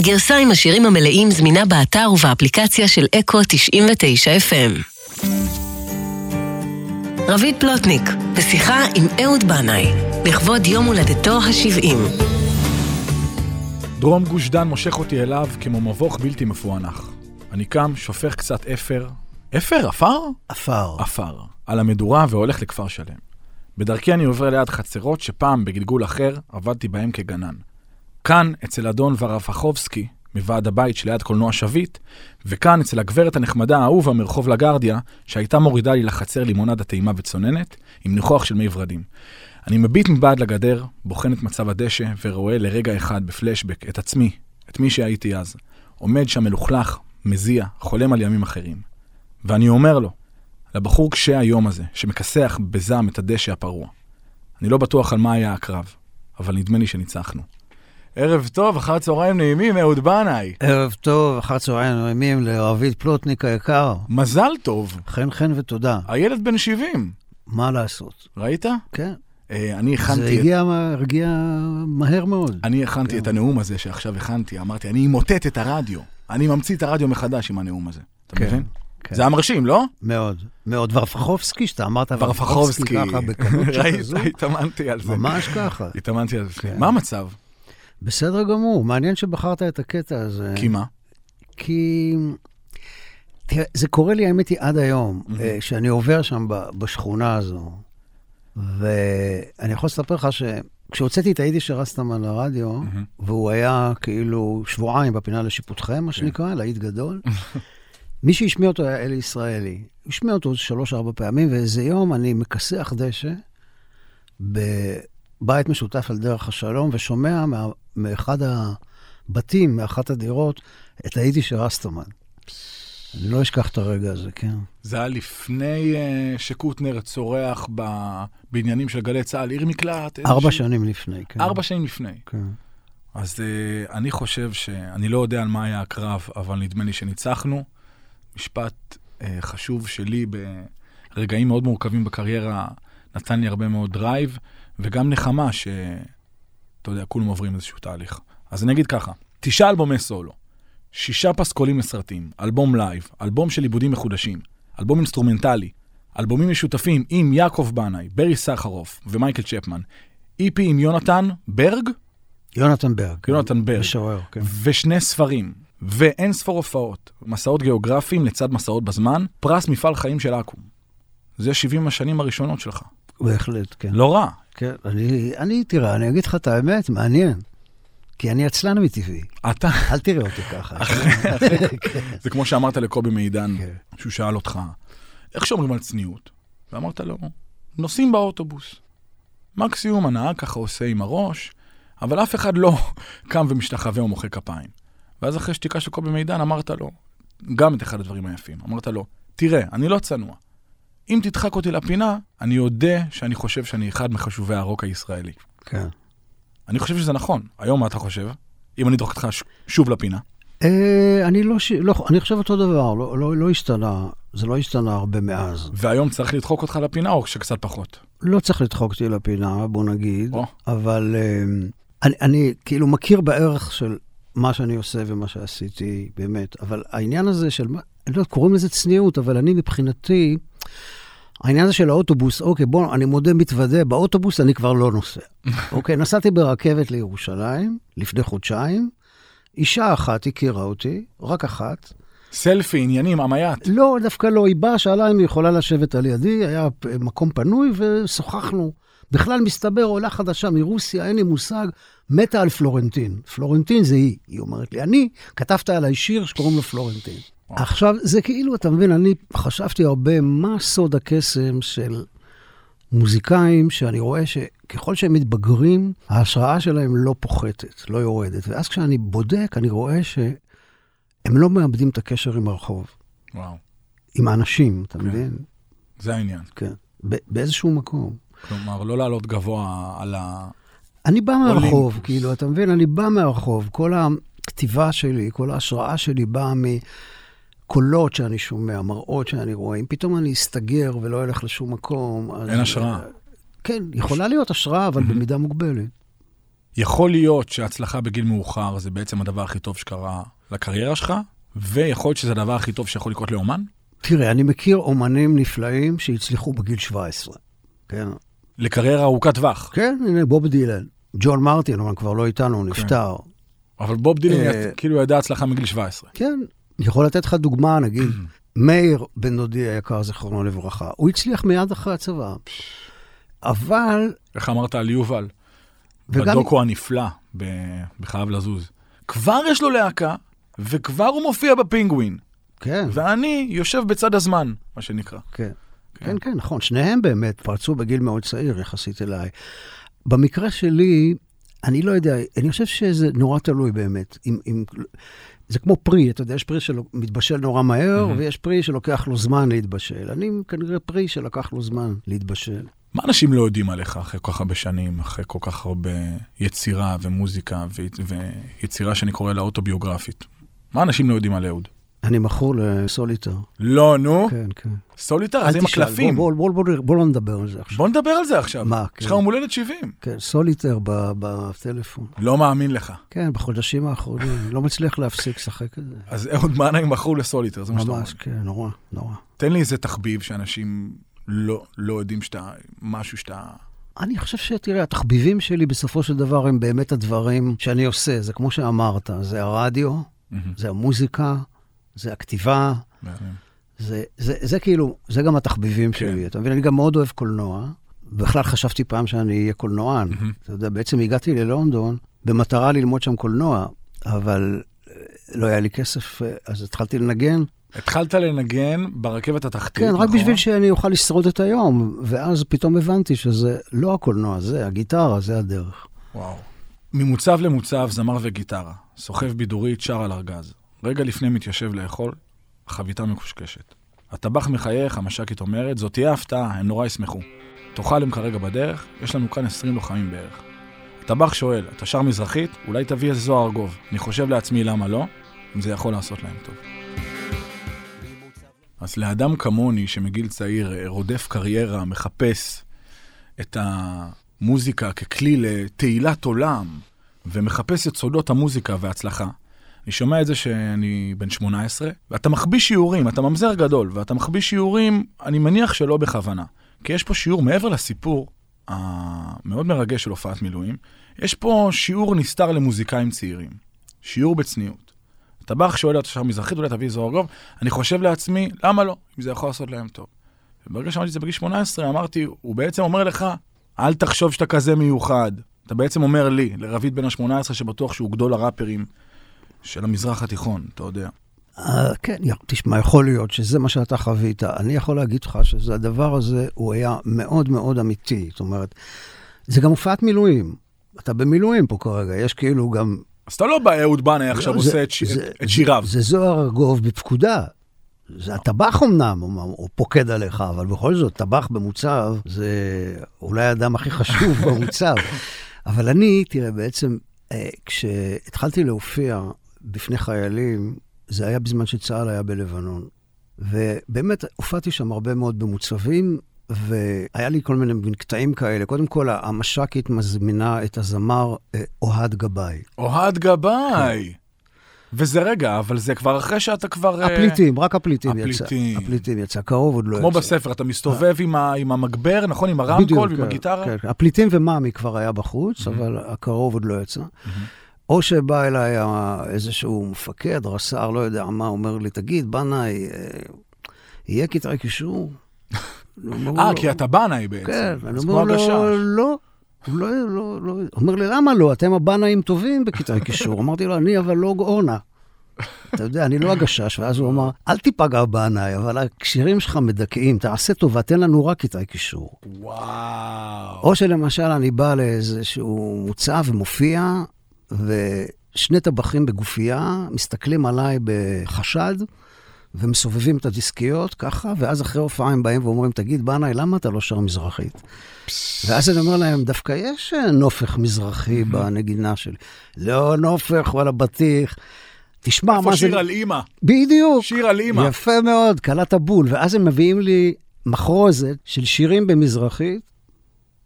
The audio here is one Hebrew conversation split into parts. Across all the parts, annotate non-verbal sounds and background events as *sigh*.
הגרסה עם השירים המלאים זמינה באתר ובאפליקציה של אקו 99 FM. רביד פלוטניק, בשיחה עם אהוד בנאי, לכבוד יום הולדתו ה-70. דרום גוש דן מושך אותי אליו כמו מבוך בלתי מפוענח. אני קם, שופך קצת אפר. אפר? עפר? עפר. עפר. על המדורה והולך לכפר שלם. בדרכי אני עובר ליד חצרות שפעם, בגלגול אחר, עבדתי בהם כגנן. כאן, אצל אדון ורפחובסקי, מוועד הבית שליד קולנוע שביט, וכאן, אצל הגברת הנחמדה האהובה מרחוב לגרדיה, שהייתה מורידה לי לחצר לימונדה טעימה וצוננת, עם ניחוח של מי ורדים. אני מביט מבעד לגדר, בוחן את מצב הדשא, ורואה לרגע אחד בפלשבק את עצמי, את מי שהייתי אז, עומד שם מלוכלך, מזיע, חולם על ימים אחרים. ואני אומר לו, לבחור קשה היום הזה, שמכסח בזעם את הדשא הפרוע. אני לא בטוח על מה היה הקרב, אבל נדמה לי שניצחנו. ערב טוב, אחר צהריים נעימים, אהוד בנאי. ערב טוב, אחר צהריים נעימים לרביד פלוטניק היקר. מזל טוב. חן חן ותודה. הילד בן 70. מה לעשות? ראית? כן. אה, אני הכנתי... זה הגיע, הרגיע מהר מאוד. אני הכנתי כן. את הנאום הזה שעכשיו הכנתי, אמרתי, אני אמוטט את הרדיו. אני ממציא את הרדיו מחדש עם הנאום הזה. אתה כן, מבין? כן. זה היה מרשים, לא? מאוד. מאוד. ורפחובסקי, שאתה אמרת ורפחובסקי. ככה בקלות *laughs* ראית, שכזו. התאמנתי על זה. ממש ככה. התאמנתי על זה. כן. מה המצב? בסדר גמור, מעניין שבחרת את הקטע הזה. כי מה? כי... תראה, זה קורה לי, האמת היא, עד היום. אה, שאני עובר שם ב- בשכונה הזו, ואני יכול לספר לך שכשהוצאתי את היידיש של רסטמן לרדיו, מהמם. והוא היה כאילו שבועיים בפינה לשיפוטכם, מה שנקרא, להיט גדול, *laughs* מי שהשמיע אותו היה אלי ישראלי. השמיע אותו שלוש-ארבע פעמים, ואיזה יום אני מכסח דשא בבית משותף על דרך השלום, ושומע מה, מאחד הבתים, מאחת הדירות, את היידיש של רסטמן. אני לא אשכח את הרגע הזה, כן. זה היה לפני אה, שקוטנר צורח ב- בעניינים של גלי צה"ל, עיר מקלט. ארבע איזושהי- שנים לפני, כן. ארבע שנים לפני. כן. אז uh, אני חושב ש... אני לא יודע על מה היה הקרב, אבל נדמה לי שניצחנו. משפט uh, חשוב שלי ברגעים מאוד מורכבים בקריירה נתן לי הרבה מאוד drive, וגם נחמה ש... אתה יודע, כולם עוברים איזשהו תהליך. אז אני אגיד ככה, תשעה אלבומי סולו, שישה פסקולים לסרטים, אלבום live, אלבום של עיבודים מחודשים, אלבום אינסטרומנטלי, אלבומים משותפים עם יעקב בנאי, ברי סחרוף ומייקל צ'פמן, EP עם יונתן ברג, יונתן ברג. יונתן ברג. משורר, כן. ושני ספרים, ואין ספור הופעות, מסעות גיאוגרפיים לצד מסעות בזמן, פרס מפעל חיים של אקו"ם. זה 70 השנים הראשונות שלך. בהחלט, כן. לא רע. כן, אני, אני, תראה, אני אגיד לך את האמת, מעניין. כי אני עצלן מטבעי. אתה, אל תראה אותי ככה. כן. זה כמו שאמרת לקובי מידן, כן. שהוא שאל אותך, איך שומרים על צניעות? ואמרת לו, נוסעים באוטובוס. מקסימום הנהג ככה עושה עם הראש, אבל אף אחד לא *laughs* קם ומשתחווה ומוחא כפיים. ואז אחרי שתיקה של קובי מידן אמרת לו, גם את אחד הדברים היפים, אמרת לו, תראה, אני לא צנוע. אם תדחק אותי לפינה, אני אודה שאני חושב שאני אחד מחשובי הרוק הישראלי. כן. אני חושב שזה נכון. היום מה אתה חושב? אם אני אדחק אותך שוב לפינה. אה, אני לא, ש... לא, אני חושב אותו דבר, לא, לא, לא השתנה, זה לא השתנה הרבה מאז. והיום צריך לדחוק אותך לפינה או שקצת פחות? לא צריך לדחוק אותי לפינה, בוא נגיד, או. אבל אה, אני, אני כאילו מכיר בערך של מה שאני עושה ומה שעשיתי, באמת, אבל העניין הזה של, מה- אני לא יודע, קוראים לזה צניעות, אבל אני מבחינתי, העניין הזה של האוטובוס, אוקיי, בוא, אני מודה, מתוודה, באוטובוס אני כבר לא נוסע. *laughs* אוקיי, נסעתי ברכבת לירושלים לפני חודשיים, אישה אחת הכירה אותי, רק אחת. סלפי, עניינים, עמייט. לא, דווקא לא, היא באה, שאלה אם היא יכולה לשבת על ידי, היה מקום פנוי ושוחחנו. בכלל מסתבר, עולה חדשה מרוסיה, אין לי מושג, מתה על פלורנטין. פלורנטין זה היא, היא אומרת לי. אני, כתבת עליי שיר שקוראים לו פלורנטין. עכשיו, זה כאילו, אתה מבין, אני חשבתי הרבה מה סוד הקסם של מוזיקאים, שאני רואה שככל שהם מתבגרים, ההשראה שלהם לא פוחתת, לא יורדת. ואז כשאני בודק, אני רואה שהם לא מאבדים את הקשר עם הרחוב. וואו, עם האנשים, אתה כן. מבין? זה העניין. כן. באיזשהו מקום. כלומר, לא לעלות גבוה על ה... אני בא מהרחוב. כאילו, אתה מבין? אני בא מהרחוב. כל הכתיבה שלי, כל ההשראה שלי באה מקולות שאני שומע, מראות שאני רואה. אם פתאום אני אסתגר ולא אלך לשום מקום, אז... אין השראה. כן, יכולה להיות השראה, אבל במידה מוגבלת. יכול להיות שהצלחה בגיל מאוחר זה בעצם הדבר הכי טוב שקרה לקריירה שלך, ויכול להיות שזה הדבר הכי טוב שיכול לקרות לאומן? תראה, אני מכיר אומנים נפלאים שהצליחו בגיל 17. כן, לקריירה ארוכת טווח. כן, הנה בוב דילן. ג'ון מרטין, אבל כבר לא איתנו, הוא נפטר. אבל בוב דילן אה, כאילו ידע הצלחה מגיל 17. כן, אני יכול לתת לך דוגמה, נגיד, *clears throat* מאיר בן דודי היקר, זיכרונו לברכה, הוא הצליח מיד אחרי הצבא. אבל, איך אמרת על יובל? וגם- בדוקו הנפלא, ב- בחייב לזוז. כבר יש לו להקה, וכבר הוא מופיע בפינגווין. כן, ואני יושב בצד הזמן, מה שנקרא. כן. כן, כן, נכון. שניהם באמת פרצו בגיל מאוד צעיר יחסית אליי. במקרה שלי, אני לא יודע, אני חושב שזה נורא תלוי באמת. אם, אם, זה כמו פרי, אתה יודע, יש פרי שמתבשל נורא מהר, מהמם. ויש פרי שלוקח לו זמן להתבשל. אני כנראה פרי שלקח לו זמן להתבשל. מה אנשים לא יודעים עליך אחרי כל כך הרבה שנים, אחרי כל כך הרבה יצירה ומוזיקה ו- ויצירה שאני קורא לה אוטוביוגרפית? מה אנשים לא יודעים על אהוד? אני מכור לסוליטר. לא, נו, כן, כן. סוליטר, אז עם הקלפים. בוא, בוא, בוא, בוא, בוא לא נדבר על זה עכשיו. בוא נדבר על זה עכשיו. מה, יש לך כן. יום הולדת 70. כן, סוליטר ב- בטלפון. לא מאמין לך. כן, בחודשים האחרונים. לא מצליח להפסיק לשחק את זה. אז אהוד בנאי מכרו לסוליטר, זה מה שאתה אומר. ממש, כן, נורא, נורא. תן לי איזה תחביב שאנשים לא, לא יודעים שאתה, משהו שאתה... אני חושב שתראה, התחביבים שלי בסופו של דבר הם באמת הדברים שאני עושה. זה כמו שאמרת, זה הרדיו, מהמם, זה המוזיקה, זה הכתיבה, מהמם. זה, זה, זה כאילו, זה גם התחביבים כן. שלי. אתה מבין, אני גם מאוד אוהב קולנוע. בכלל חשבתי פעם שאני אהיה קולנוען. אתה יודע, בעצם הגעתי ללונדון במטרה ללמוד שם קולנוע, אבל אה, לא היה לי כסף, אה, אז התחלתי לנגן. התחלת לנגן ברכבת התחתית, כן, רק נכון? בשביל שאני אוכל לשרוד את היום. ואז פתאום הבנתי שזה לא הקולנוע, זה הגיטרה, זה הדרך. וואו. ממוצב למוצב, זמר וגיטרה. סוחב בידורית, שר על ארגז. רגע לפני מתיישב לאכול, החביתה מקושקשת. הטבח מחייך, המש"קית אומרת, זאת תהיה הפתעה, הם נורא ישמחו. תאכל הם כרגע בדרך, יש לנו כאן 20 לוחמים בערך. הטבח שואל, אתה שר מזרחית? אולי תביא איזה זוהר ארגוב. אני חושב לעצמי למה לא, אם זה יכול לעשות להם טוב. אז לאדם כמוני, שמגיל צעיר אה, רודף קריירה, מחפש את המוזיקה ככלי לתהילת עולם, ומחפש את סודות המוזיקה וההצלחה. אני שומע את זה שאני בן 18, ואתה מחביא שיעורים, אתה ממזר גדול, ואתה מחביא שיעורים, אני מניח שלא בכוונה. כי יש פה שיעור, מעבר לסיפור המאוד מרגש של הופעת מילואים, יש פה שיעור נסתר למוזיקאים צעירים. שיעור בצניעות. טבח שואל אותה שר מזרחית, אולי תביא זוהר גוב, אני חושב לעצמי, למה לא? אם זה יכול לעשות להם טוב. וברגע שאמרתי את זה בגיל 18, אמרתי, הוא בעצם אומר לך, אל תחשוב שאתה כזה מיוחד. אתה בעצם אומר לי, לרביד בן ה-18, שבטוח שהוא גדול הראפרים של המזרח התיכון, אתה יודע. אה, כן, תשמע, יכול להיות שזה מה שאתה חווית. אני יכול להגיד לך שזה הדבר הזה, הוא היה מאוד מאוד אמיתי. זאת אומרת, זה גם הופעת מילואים. אתה במילואים פה כרגע, יש כאילו גם... אז אתה לא בא אהוד בנאי עכשיו זה- עושה את, ש... זה- את שיריו. זה זוהר ארגוב בפקודה. זה הטבח אמנם, הוא, הוא פוקד עליך, אבל בכל זאת, טבח במוצב זה אולי האדם הכי חשוב *laughs* במוצב. אבל אני, תראה, בעצם, אה, כשהתחלתי להופיע בפני חיילים, זה היה בזמן שצה"ל היה בלבנון. ובאמת, הופעתי שם הרבה מאוד במוצבים, והיה לי כל מיני קטעים כאלה. קודם כל, המש"קית מזמינה את הזמר אה, אוהד גבאי. אוהד גבאי. וזה רגע, אבל זה כבר אחרי שאתה כבר... אה, הפליטים, רק הפליטים יצא. הפליטים. הפליטים יצא, קרוב עוד לא יצא. כמו בספר, אתה מסתובב עם, ה... עם המגבר, נכון? עם הרמקול ועם כן, הגיטרה? כן, כן. הפליטים ומאמי כבר היה בחוץ, אבל הקרוב עוד לא יצא. או שבא אליי איזשהו מפקד, רס"ר, לא יודע מה, אומר לי, תגיד, בנאי, אה, יהיה קטעי קישור? *laughs* אה, כי אתה בנאי בעצם. כן, אני אומר. לו, לא. הוא לא, לא, לא, אומר לי, למה לא? אתם הבנאים טובים בקטעי קישור. *laughs* אמרתי לו, אני אבל לא אורנה. אתה יודע, אני לא הגשש, ואז הוא אמר, אל תיפגע בעיניי, אבל הכשירים שלך מדכאים, תעשה טובה, תן לנו רק קטעי קישור. וואו. או שלמשל אני בא לאיזשהו מוצב ומופיע, ושני טבחים בגופייה מסתכלים עליי בחשד, ומסובבים את הדיסקיות ככה, ואז אחרי הופעה הם באים ואומרים, תגיד, בנאי, למה אתה לא שר מזרחית? ואז אני אומר להם, דווקא יש אה, נופך מזרחי בנגינה שלי. לא נופך, וואלה בטיח. תשמע, מה איפה זה... שיר על אימא? בדיוק. שיר על אימא. יפה מאוד, קלעת בול. ואז הם מביאים לי מחרוזת של שירים במזרחית,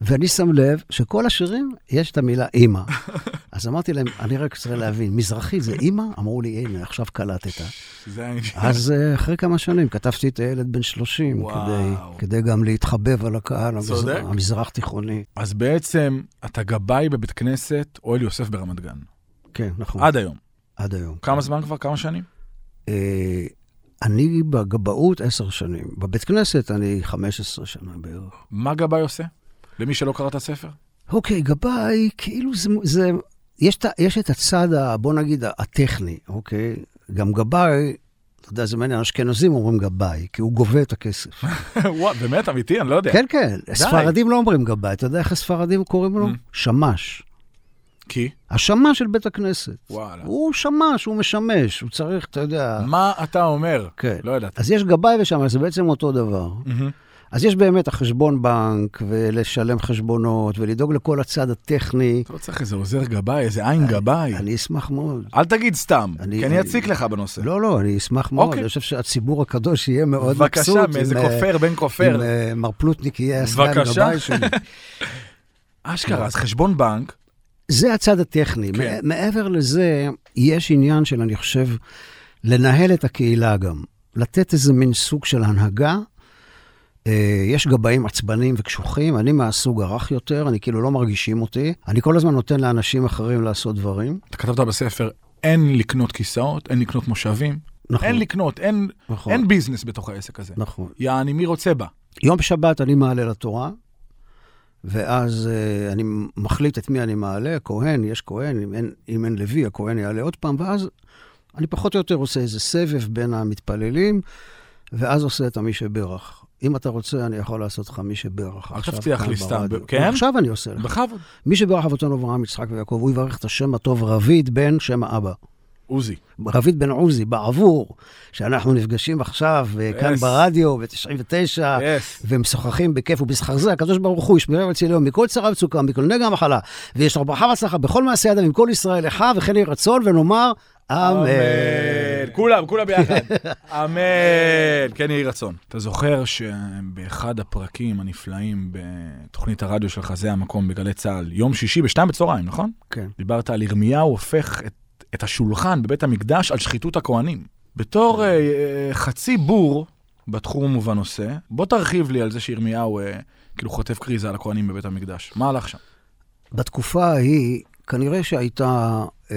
ואני שם לב שכל השירים, יש את המילה אימא. *laughs* אז אמרתי להם, אני רק רוצה להבין, מזרחי זה אימא? אמרו לי, הנה, עכשיו קלטת. אז אה, אחרי כמה שנים כתבתי את הילד בן 30, וואו. כדי, כדי גם להתחבב על הקהל. המזרח תיכוני. אז בעצם אתה גבאי בבית כנסת אוהל יוסף ברמת גן. כן, נכון. עד היום. עד היום. כמה זמן כבר? כמה שנים? אה, אני בגבאות עשר שנים. בבית כנסת אני 15 שנה בערך. מה גבאי עושה? למי שלא קרא את הספר? אוקיי, גבאי, כאילו זה... זה יש, יש את הצד, ה, בוא נגיד, הטכני, אוקיי? גם גבאי, אתה יודע, זה מעניין, אשכנזים אומרים גבאי, כי הוא גובה את הכסף. *laughs* וואו, באמת, אמיתי? אני לא יודע. כן, כן, ספרדים לא אומרים גבאי, אתה יודע איך הספרדים קוראים לו? Mm. שמש. כי? השמש של בית הכנסת. וואלה. הוא שמש, הוא משמש, הוא צריך, אתה יודע... מה אתה אומר? כן. לא ידעתי. אז יש גבאי ושמש, זה בעצם אותו דבר. מהמם. אז יש באמת החשבון בנק, ולשלם חשבונות, ולדאוג לכל הצד הטכני. אתה לא צריך איזה עוזר גבאי, איזה עין גבאי. אני אשמח מאוד. אל תגיד סתם, אני- כי אני אציק לך בנושא. לא, לא, אני אשמח מאוד. אוקיי. אני חושב שהציבור הקדוש יהיה מאוד בבקשה, מבסוט. מאיזה אם, אה, כופר, בן כופר. אם אה, מר פלוטניק יהיה הסגן בבקשה. גבאי שלי. *laughs* אשכרה, אז חשבון בנק, זה הצד הטכני. כן. מעבר לזה, יש עניין של, אני חושב, לנהל את הקהילה גם. לתת איזה מין סוג של הנהגה. אה, יש גבאים עצבניים וקשוחים, אני מהסוג הרך יותר, אני כאילו לא מרגישים אותי. אני כל הזמן נותן לאנשים אחרים לעשות דברים. אתה כתבת בספר, אין לקנות כיסאות, אין לקנות מושבים, נכון, אין לקנות, אין נכון, אין ביזנס בתוך העסק הזה. נכון. יעני, מי רוצה בה? יום שבת אני מעלה לתורה, ואז uh, אני מחליט את מי אני מעלה, כהן, יש כהן, אם אין, אם אין לוי, הכהן יעלה עוד פעם, ואז אני פחות או יותר עושה איזה סבב בין המתפללים, ואז עושה את המי שברך. אם אתה רוצה, אני יכול לעשות לך מי שברך. אל עכשיו תבטיח כאן לי סתם. ב- כן? עכשיו אני עושה לך. בכבוד. מי שברך אבותינו אברהם, יצחק ויעקב, הוא יברך את השם הטוב רביד בן שם האבא. עוזי. רביד בן עוזי, בעבור, שאנחנו נפגשים עכשיו אה, כאן Yes. ברדיו, ב-99, יס. ומשוחחים בכיף ובשכר זה, הקדוש ברוך הוא ישמרם אצל יום מכל צרה וצוקה, מכל נגע המחלה, ויש לו ברכה והצלחה בכל מעשה ידם עם כל ישראל לך, וכן יהי רצון, ונאמר אמן. כולם, כולם ביחד. אמן. כן יהי רצון. אתה זוכר שבאחד הפרקים הנפלאים בתוכנית הרדיו שלך, זה המקום בגלי צה"ל, יום שישי בשתיים בצהריים, נכון? כן. דיברת על ירמיהו הופך את, את השולחן בבית המקדש על שחיתות הכוהנים. בתור אה, חצי בור בתחום ובנושא, בוא תרחיב לי על זה שירמיהו אה, כאילו חוטף כריזה על הכוהנים בבית המקדש. מה הלך שם? בתקופה ההיא, כנראה שהייתה אה,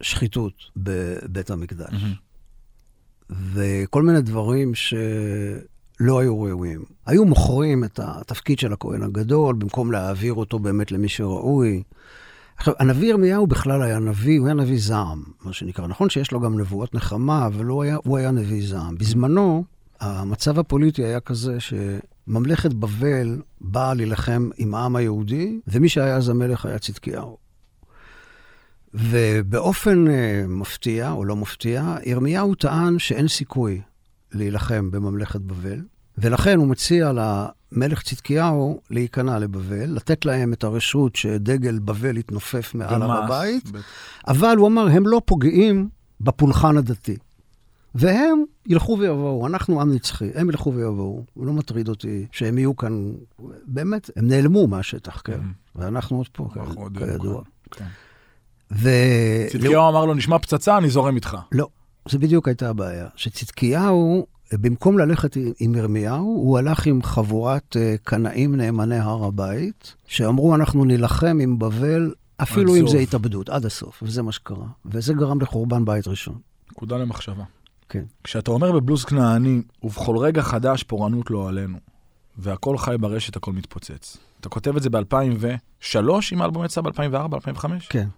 שחיתות בבית המקדש, וכל מיני דברים שלא היו ראויים. היו מוכרים את התפקיד של הכהן הגדול, במקום להעביר אותו באמת למי שראוי. עכשיו, הנביא ירמיהו בכלל היה נביא, הוא היה נביא זעם, מה שנקרא. נכון שיש לו גם נבואות נחמה, אבל הוא היה, הוא היה נביא זעם. בזמנו, המצב הפוליטי היה כזה שממלכת בבל באה להילחם עם העם היהודי, ומי שהיה אז המלך היה צדקיהו. ובאופן uh, מפתיע, או לא מפתיע, ירמיהו טען שאין סיכוי להילחם בממלכת בבל, ולכן הוא מציע למלך צדקיהו להיכנע לבבל, לתת להם את הרשות שדגל בבל יתנופף מעל הר הבית. אבל הוא אמר, הם לא פוגעים בפולחן הדתי. והם ילכו ויבואו, אנחנו עם נצחי, הם ילכו ויבואו. לא מטריד אותי שהם יהיו כאן, באמת, הם נעלמו מהשטח, כן. ואנחנו עוד פה, כידוע. כן. ו... צדקיהו אמר לו, נשמע פצצה, אני זורם איתך. לא, זה בדיוק הייתה הבעיה. שצדקיהו, במקום ללכת עם ירמיהו, הוא הלך עם חבורת אה, קנאים נאמני הר הבית, שאמרו, אנחנו נילחם עם בבל, אפילו אם זה. התאבדות, עד הסוף, וזה מה שקרה. וזה גרם לחורבן בית ראשון. נקודה למחשבה. כן. כשאתה אומר בבלוז כנעני, ובכל רגע חדש פורענות לא עלינו, והכל חי ברשת, הכל מתפוצץ. אתה כותב את זה ב-2003, אם האלבום יצא ב-2004, 2005? כן.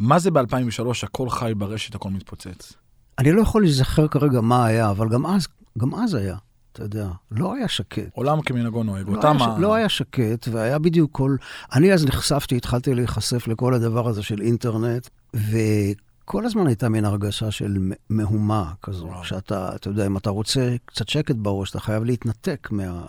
מה זה ב-2003, הכל חי ברשת, הכל מתפוצץ? אני לא יכול להיזכר כרגע מה היה, אבל גם אז, גם אז היה, אתה יודע, לא היה שקט. עולם כמנהגו נוהג, לא אותם היה, ה... לא היה שקט, והיה בדיוק כל... אני אז נחשפתי, התחלתי להיחשף לכל הדבר הזה של אינטרנט, וכל הזמן הייתה מין הרגשה של מהומה כזו, וואו. שאתה, אתה יודע, אם אתה רוצה קצת שקט בראש, אתה חייב להתנתק מה...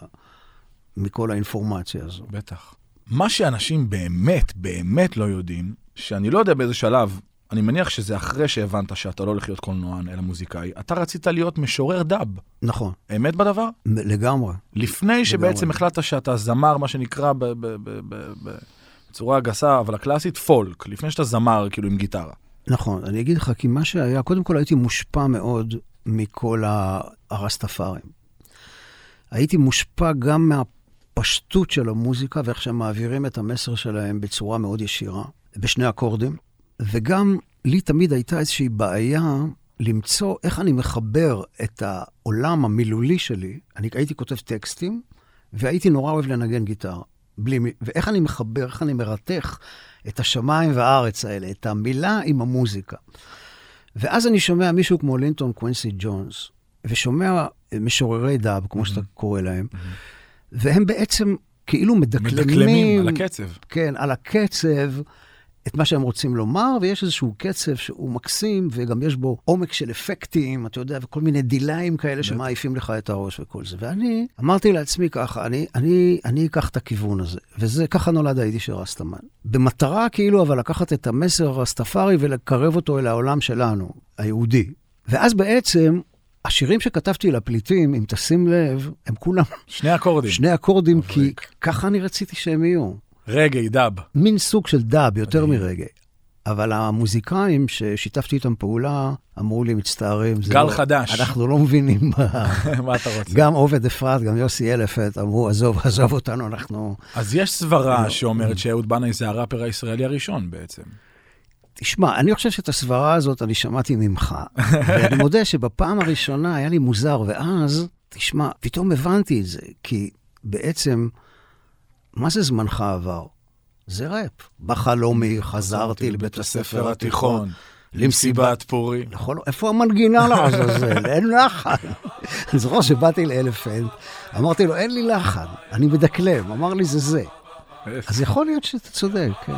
מכל האינפורמציה הזו. בטח. מה שאנשים באמת, באמת לא יודעים, שאני לא יודע באיזה שלב אני מניח שזה אחרי שהבנת שאתה לא הולך להיות קולנוען, אלא מוזיקאי. אתה רצית להיות משורר דאב. נכון, אמת בדבר? לגמרי. לפני שבעצם לגמרי. החלטת שאתה זמר, מה שנקרא ב- ב- ב- ב- ב- בצורה גסה, אבל הקלאסית, פולק. לפני שאתה זמר, כאילו, עם גיטרה. נכון, אני אגיד לך, כי מה שהיה, קודם כל הייתי מושפע מאוד מכל הרסטפארים. הייתי מושפע גם מהפשטות של המוזיקה ואיך שהם מעבירים את המסר שלהם בצורה מאוד ישירה, בשני אקורדים, וגם לי תמיד הייתה איזושהי בעיה למצוא איך אני מחבר את העולם המילולי שלי. אני הייתי כותב טקסטים, והייתי נורא אוהב לנגן גיטרה. בלי, ואיך אני מחבר, איך אני מרתך את השמיים והארץ האלה, את המילה עם המוזיקה. ואז אני שומע מישהו כמו לינטון קווינסי ג'ונס, ושומע משוררי dub, כמו שאתה קורא להם, והם בעצם כאילו מדקלמים... מדקלמים על הקצב. כן, על הקצב, את מה שהם רוצים לומר, ויש איזשהו קצב שהוא מקסים, וגם יש בו עומק של אפקטים, אתה יודע, וכל מיני דיליים כאלה שמעיפים לך את הראש וכל זה. ואני אמרתי לעצמי ככה, אני, אני, אני אקח את הכיוון הזה, וזה, ככה נולד היידיש של רסטמן. במטרה כאילו, אבל לקחת את המסר הרסטפארי ולקרב אותו אל העולם שלנו, היהודי. ואז בעצם, השירים שכתבתי לפליטים, אם תשים לב, הם כולם שני אקורדים. שני אקורדים, כי. ככה אני רציתי שהם יהיו. רגעי, דאב. מין סוג של דאב, יותר מדהים. מרגע. אבל המוזיקאים ששיתפתי איתם פעולה, אמרו לי, מצטערים. זה גל לא, חדש. אנחנו לא מבינים. ב- *laughs* מה אתה רוצה? גם עובד אפרת, גם יוסי אלפת, אמרו, עזוב, עזוב אותנו, אנחנו... אז יש סברה. שאומרת שאהוד בנאי זה הראפר הישראלי הראשון בעצם. תשמע, אני חושב שאת הסברה הזאת אני שמעתי ממך. ואני מודה שבפעם הראשונה היה לי מוזר, ואז, תשמע, פתאום הבנתי את זה, כי בעצם, מה זה זמנך עבר? זה ראפ. בחלומי חזרתי לבית הספר התיכון. למסיבת פורים. נכון, איפה המנגינה לעזאזל? *laughs* אין לחן. אני זוכר שבאתי לאלפנט, אמרתי לו, אין לי לחן, אני מדקלם. אמר לי, זה זה. אז יכול להיות שאתה צודק, כן.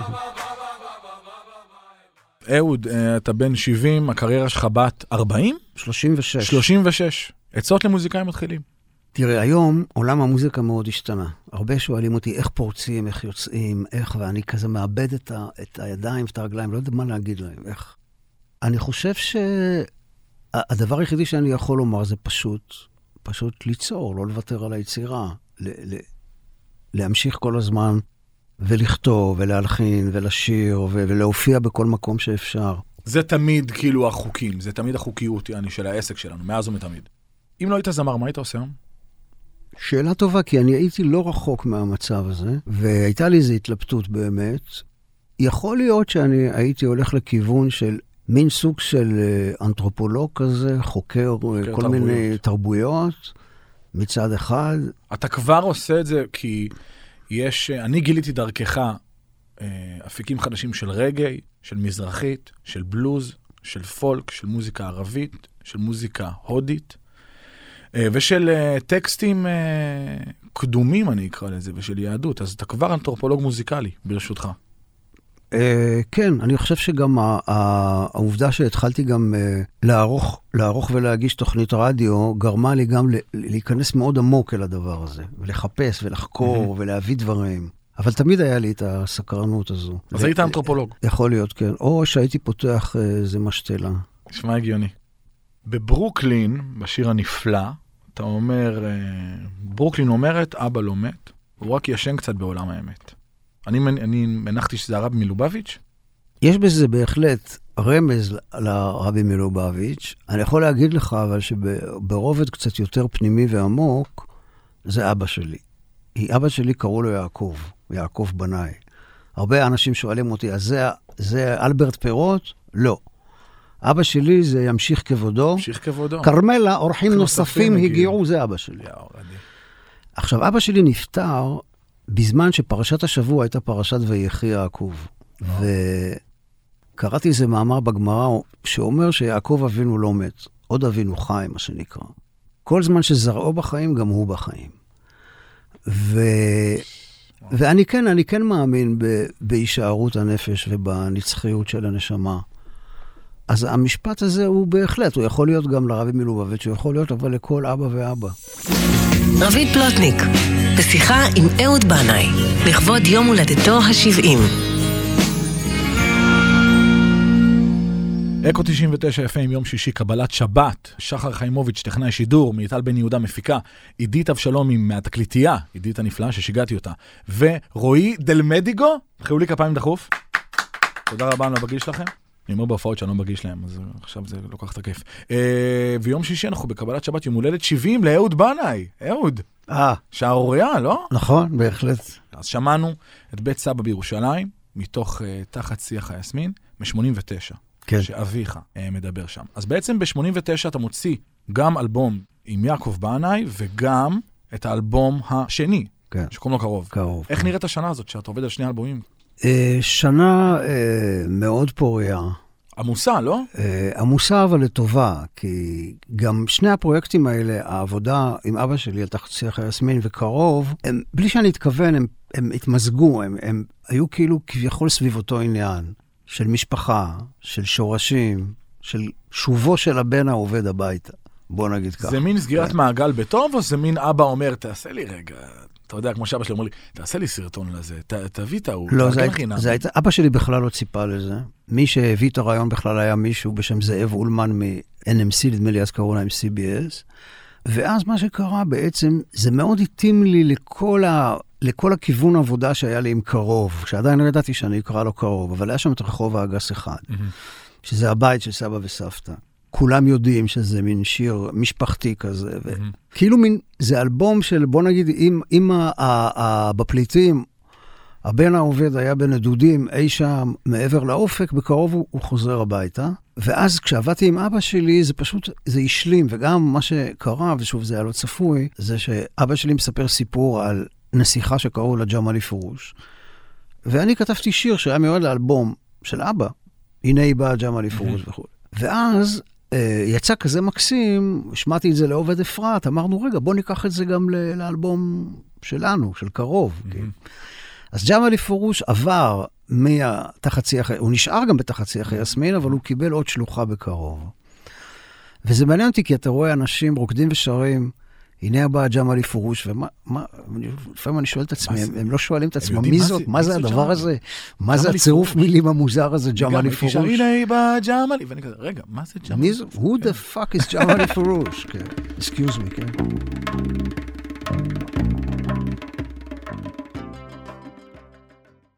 אהוד, אה, אתה בן 70, הקריירה שלך בת 40? 36. 36. עצות למוזיקאים מתחילים. תראה, היום עולם המוזיקה מאוד השתנה. הרבה שואלים אותי איך פורצים, איך יוצאים, איך, ואני כזה מאבד את, ה, את הידיים ואת הרגליים, לא יודע מה להגיד להם, איך. אני חושב שהדבר היחידי שאני יכול לומר זה פשוט, פשוט ליצור, לא לוותר על היצירה. ל, ל, להמשיך כל הזמן ולכתוב ולהלחין ולשיר ו, ולהופיע בכל מקום שאפשר. זה תמיד כאילו החוקים, זה תמיד החוקיות, יעני, של העסק שלנו, מאז ומתמיד. אם לא היית זמר, מה היית עושה היום? שאלה טובה, כי אני הייתי לא רחוק מהמצב הזה, והייתה לי איזו התלבטות באמת. יכול להיות שאני הייתי הולך לכיוון של מין סוג של אה, אנתרופולוג כזה, חוקר, חוקר כל תרבויות. מיני תרבויות, מצד אחד. אתה כבר עושה את זה כי יש, אה, אני גיליתי דרכך אה, אפיקים חדשים של רגעי, של מזרחית, של בלוז, של פולק, של מוזיקה ערבית, של מוזיקה הודית, אה, ושל אה, טקסטים אה, קדומים, אני אקרא לזה, ושל יהדות. אז אתה כבר אנתרופולוג מוזיקלי, ברשותך. אה, כן, אני חושב שגם העובדה שהתחלתי גם אה, לערוך, לערוך ולהגיש תוכנית רדיו, גרמה לי גם להיכנס מאוד עמוק אל הדבר הזה, ולחפש ולחקור ולהביא דברים. אבל תמיד היה לי את הסקרנות הזו. אז היית אנתרופולוג. יכול להיות, כן. או שהייתי פותח אה, איזה משתלה. נשמע הגיוני. בברוקלין, בשיר הנפלא, אתה אומר, אה, ברוקלין אומרת, אבא לא מת, הוא רק ישן קצת בעולם האמת. אני, אני מנחתי שזה הרב מלובביץ', יש בזה בהחלט רמז לרבי מלובביץ'. אני יכול להגיד לך, אבל שברובד קצת יותר פנימי ועמוק, זה אבא שלי. כי אבא שלי קראו לו יעקב, יעקב בנאי. הרבה אנשים שואלים אותי, אז זה, זה אלברט פירות? לא. אבא שלי זה ימשיך כבודו. המשיך כבודו. כרמלה, אורחים נוספים הגיעו. זה אבא שלי. עכשיו, אבא שלי נפטר בזמן שפרשת השבוע הייתה פרשת ויחי יעקב. וקראתי איזה מאמר בגמרא שאומר שיעקב אבינו לא מת, עוד אבינו חי, מה שנקרא. כל זמן שזרעו בחיים, גם הוא בחיים. ו... ואני כן, אני כן מאמין ב... בהישארות הנפש ובנצחיות של הנשמה. אז המשפט הזה הוא בהחלט, הוא יכול להיות גם לרבי מלובביץ', הוא יכול להיות אבל לכל אבא ואבא. רביד פלוטניק, בשיחה עם אהוד בנאי, לכבוד יום הולדתו ה-70. אקו 99 FM, יום שישי, קבלת שבת, שחר חיימוביץ', טכנאי שידור, מיטל בן יהודה מפיקה, עידית אבשלומי מהתקליטייה, עידית הנפלאה ששיגעתי אותה, ורועי דלמדיגו, חיו לי כפיים דחוף. תודה רבה, אני לא בגיל שלכם. אני אומר בהופעות שאני לא בגיש להם, אז עכשיו זה לוקח את הכיף. אה, ויום שישי אנחנו בקבלת שבת יום הולדת 70 לאהוד בנאי. אהוד, אה, שערורייה, לא? נכון, בהחלט. אז שמענו את בית סבא בירושלים, מתוך uh, תחת שיח היסמין, מ-89. כן. שאביך uh, מדבר שם. אז בעצם ב-89 אתה מוציא גם אלבום עם יעקב בנאי, וגם את האלבום השני, כן, שקוראים לו קרוב. קרוב. איך נראית השנה הזאת, שאתה עובד על שני אלבומים? אה, שנה אה, מאוד פוריה. עמוסה, לא? אה, עמוסה אבל לטובה, כי גם שני הפרויקטים האלה, העבודה עם אבא שלי על תחת שיח היסמין וקרוב, הם, בלי שאני אתכוון, הם, הם התמזגו, הם, הם היו כאילו כביכול סביב אותו עניין, של משפחה, של שורשים, של שובו של הבן העובד הביתה. בוא נגיד ככה. זה מין סגירת כן. מעגל בטוב, או זה מין אבא אומר, תעשה לי רגע, אתה יודע, כמו שאבא שלי אומר לי, תעשה לי סרטון לזה, ת, תביא את ההוא, לא, זה, היית. זה הייתה, אבא שלי בכלל לא ציפה לזה. מי שהביא את הרעיון בכלל היה מישהו בשם זאב אולמן מ-NMC, נדמה לי אז קראו להם CBS. ואז מה שקרה בעצם, זה מאוד התאים לי לכל, ה, לכל הכיוון עבודה שהיה לי עם קרוב, שעדיין לא ידעתי שאני אקרא לו קרוב, אבל היה שם את רחוב האגס אחד, מהמם. שזה הבית של סבא וסבתא. כולם יודעים שזה מין שיר משפחתי כזה, ו... מהמם. כאילו מין, זה אלבום של, בוא נגיד, אם, אם ה, ה, ה, בפליטים, הבן העובד היה בנדודים אי שם מעבר לאופק, בקרוב הוא, הוא חוזר הביתה. ואז כשעבדתי עם אבא שלי, זה פשוט, זה השלים, וגם מה שקרה, ושוב, זה היה לא צפוי, זה שאבא שלי מספר סיפור על נסיכה שקראו לה ג'מאלי פרוש, ואני כתבתי שיר שהיה מיועד לאלבום של אבא, הנה היא באה ג'מאלי פרוש וכו'. ואז יצא כזה מקסים, השמעתי את זה לעובד אפרת, אמרנו, רגע, בוא ניקח את זה גם לאלבום שלנו, של קרוב. כן. אז ג'מאלי פרוש עבר מתחת שיח, הוא נשאר גם בתחת שיח היסמין, אבל הוא קיבל עוד שלוחה בקרוב. וזה מעניין אותי, כי אתה רואה אנשים רוקדים ושרים, הנה הבאה ג'מאלי פרוש, ומה, מה, לפעמים אני שואל את עצמי, הם? הם לא שואלים את עצמם, מי זאת, מה זה הדבר? הזה? מה זה הצירוף. מילים המוזר הזה, ג'מאלי פרוש? הנה באה ג'מאלי, ואני כזה, רגע, מה זה ג'מאלי? מי זה? Who the fuck is ג'מאלי פרוש? *laughs* כן, excuse me, כן.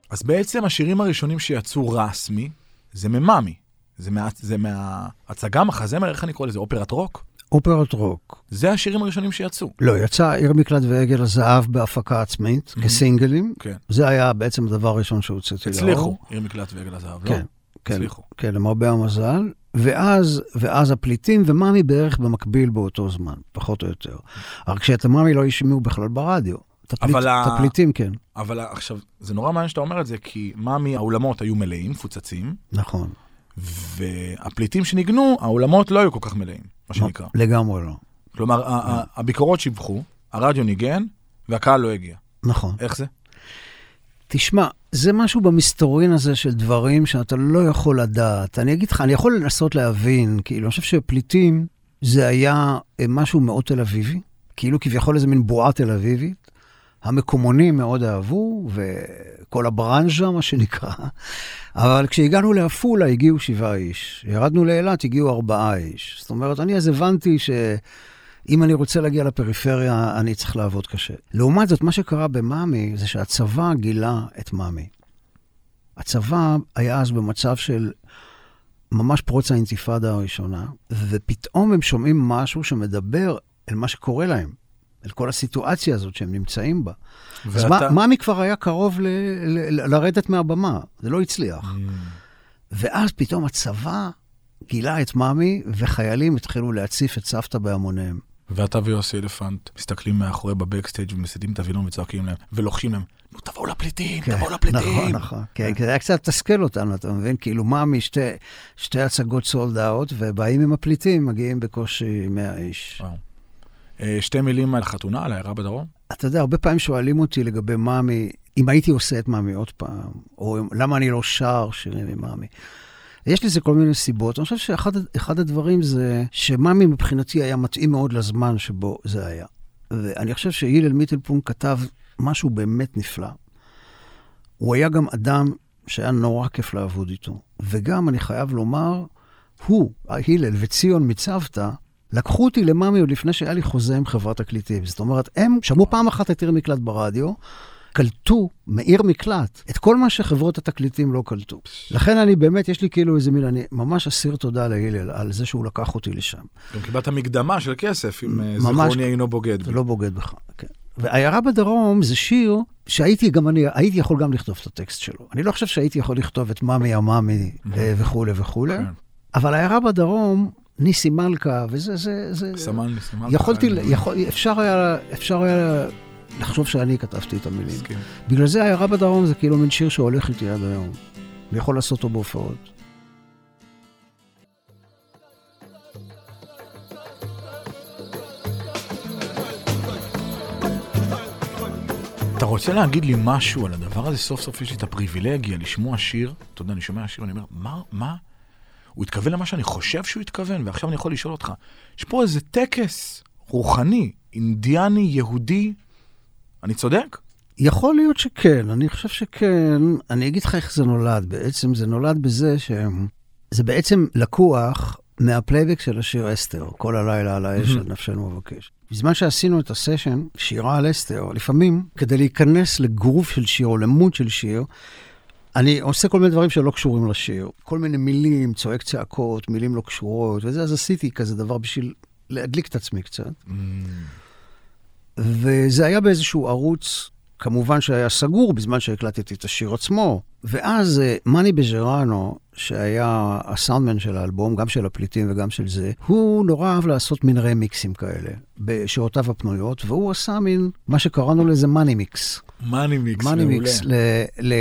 אז בעצם השירים הראשונים שיצאו רסמי, זה ממאמי. זה, מה, זה מההצגה, מחזמר, איך אני קורא לזה? אופרת רוק? אופרת רוק. זה השירים הראשונים שיצאו. לא, יצא עיר מקלט ועגל הזהב בהפקה עצמית, Mhm. כסינגלים. כן. זה היה בעצם הדבר הראשון שהוצאתי לאור. הצליחו, עיר מקלט ועגל הזהב, לא? כן, כן, הצליחו. כן, למרבה המזל. ואז, ואז הפליטים ומאמי בערך במקביל באותו זמן, פחות או יותר. רק שאת המאמי לא השמיעו בכלל ברדיו. את הפליטים, כן, אבל עכשיו, זה נורא מעניין שאתה אומר את זה, כי מאמי, האולמות היו מלאים, מפוצצים, נכון. והפליטים שניגנו, האולמות לא היו כל כך מלאים, מה שנקרא. לגמרי לא. כלומר, הביקורות שיבחו, הרדיו ניגן, והקהל לא הגיע. נכון. איך זה? תשמע, זה משהו במסתורין הזה של דברים שאתה לא יכול לדעת. אני אגיד לך, אני יכול לנסות להבין, כאילו, אני חושב שפליטים זה היה אה, משהו מאוד תל אביבי, כאילו כביכול איזה מין בועה תל אביבית. המקומונים מאוד אהבו, וכל הברנז'ה, מה שנקרא. אבל כשהגענו לעפולה, הגיעו שבעה איש. ירדנו לאילת, הגיעו ארבעה איש. זאת אומרת, אני אז הבנתי ש... אם אני רוצה להגיע לפריפריה, אני צריך לעבוד קשה. לעומת זאת, מה שקרה במאמי, זה שהצבא גילה את מאמי. הצבא היה אז במצב של ממש פרוץ האינתיפאדה הראשונה, ופתאום הם שומעים משהו שמדבר אל מה שקורה להם, אל כל הסיטואציה הזאת שהם נמצאים בה. אז ואתה- מה- מאמי כבר היה קרוב ל- ל- לרדת מהבמה, זה לא הצליח. ואז פתאום הצבא גילה את מאמי, וחיילים התחילו להציף את סבתא בהמוניהם. ואתה ויוסי אלפנט מסתכלים מאחורי בבקסטייג' ומסיתים את הווילון וצועקים להם, ולוחשים להם, נו תבואו לפליטים, כן, תבואו לפליטים. נכון, נכון. כן, כי זה היה קצת תסכל אותנו, אתה מבין? כאילו, מאמי, שתי, שתי הצגות סולד אאוט, ובאים עם הפליטים, מגיעים בקושי 100 איש. וואו. אה, שתי מילים על החתונה, על העיירה בדרום. אתה יודע, הרבה פעמים שואלים אותי לגבי מאמי, אם הייתי עושה את מאמי עוד פעם, או למה אני לא שר שירים עם מאמי. יש לזה כל מיני סיבות. אני חושב שאחד אחד הדברים זה שמאמי מבחינתי היה מתאים מאוד לזמן שבו זה היה. ואני חושב שהילל מיטלפון כתב משהו באמת נפלא. הוא היה גם אדם שהיה נורא כיף לעבוד איתו. וגם, אני חייב לומר, הוא, הלל וציון מצוותא, לקחו אותי למאמי עוד לפני שהיה לי חוזה עם חברת תקליטים. זאת אומרת, הם שמעו פעם אחת את עיר מקלט ברדיו, קלטו מעיר מקלט את כל מה שחברות התקליטים לא קלטו. לכן אני באמת, יש לי כאילו איזה מילה, אני ממש אסיר תודה להלל על זה שהוא לקח אותי לשם. גם קיבלת מקדמה של כסף, אם אה, ממש. זיכרוני אינו בוגד. זה לא בוגד בך, כן. ועיירה בדרום זה שיר שהייתי גם אני, הייתי יכול גם לכתוב את הטקסט שלו. אני לא חושב שהייתי יכול לכתוב את מאמי המאמי אה, וכולי וכולי, כן. אבל עיירה בדרום, ניסי מלכה, וזה, זה, זה... סמן לי, סמן. יכולתי. יכול, אפשר היה, אפשר היה לחשוב שאני כתבתי את המילים. מסכים. בגלל זה עיירה בדרום זה כאילו מין שיר שהולך איתי עד היום. אני יכול לעשות אותו בהופעות. אתה רוצה להגיד לי משהו על הדבר הזה? סוף סוף יש לי את הפריבילגיה לשמוע שיר. אתה יודע, אני שומע שיר, אני אומר, מה, מה? הוא התכוון למה שאני חושב שהוא התכוון, ועכשיו אני יכול לשאול אותך, יש פה איזה טקס רוחני, אינדיאני, יהודי, אני צודק? יכול להיות שכן, אני חושב שכן. אני אגיד לך איך זה נולד. בעצם זה נולד בזה שזה בעצם לקוח מהפלייבק של השיר אסתר, כל הלילה על האש, על נפשנו מבקש. בזמן שעשינו את הסשן, שירה על אסתר, לפעמים, כדי להיכנס לגרוף של שיר או ל mood של שיר, אני עושה כל מיני דברים שלא קשורים לשיר. כל מיני מילים, צועק צעקות, מילים לא קשורות, וזה, אז עשיתי כזה דבר בשביל להדליק את עצמי קצת. וזה היה באיזשהו ערוץ, כמובן שהיה סגור בזמן שהקלטתי את השיר עצמו. ואז אה, מאני בז'רנו, שהיה הסאונדמן של האלבום, גם של הפליטים וגם של זה, הוא נורא אהב לעשות מין רמיקסים כאלה, בשעותיו הפנויות, והוא עשה מין, מה שקראנו לזה מאני מיקס. מאני מיקס, מאני מעולה. מיקס ל- ל-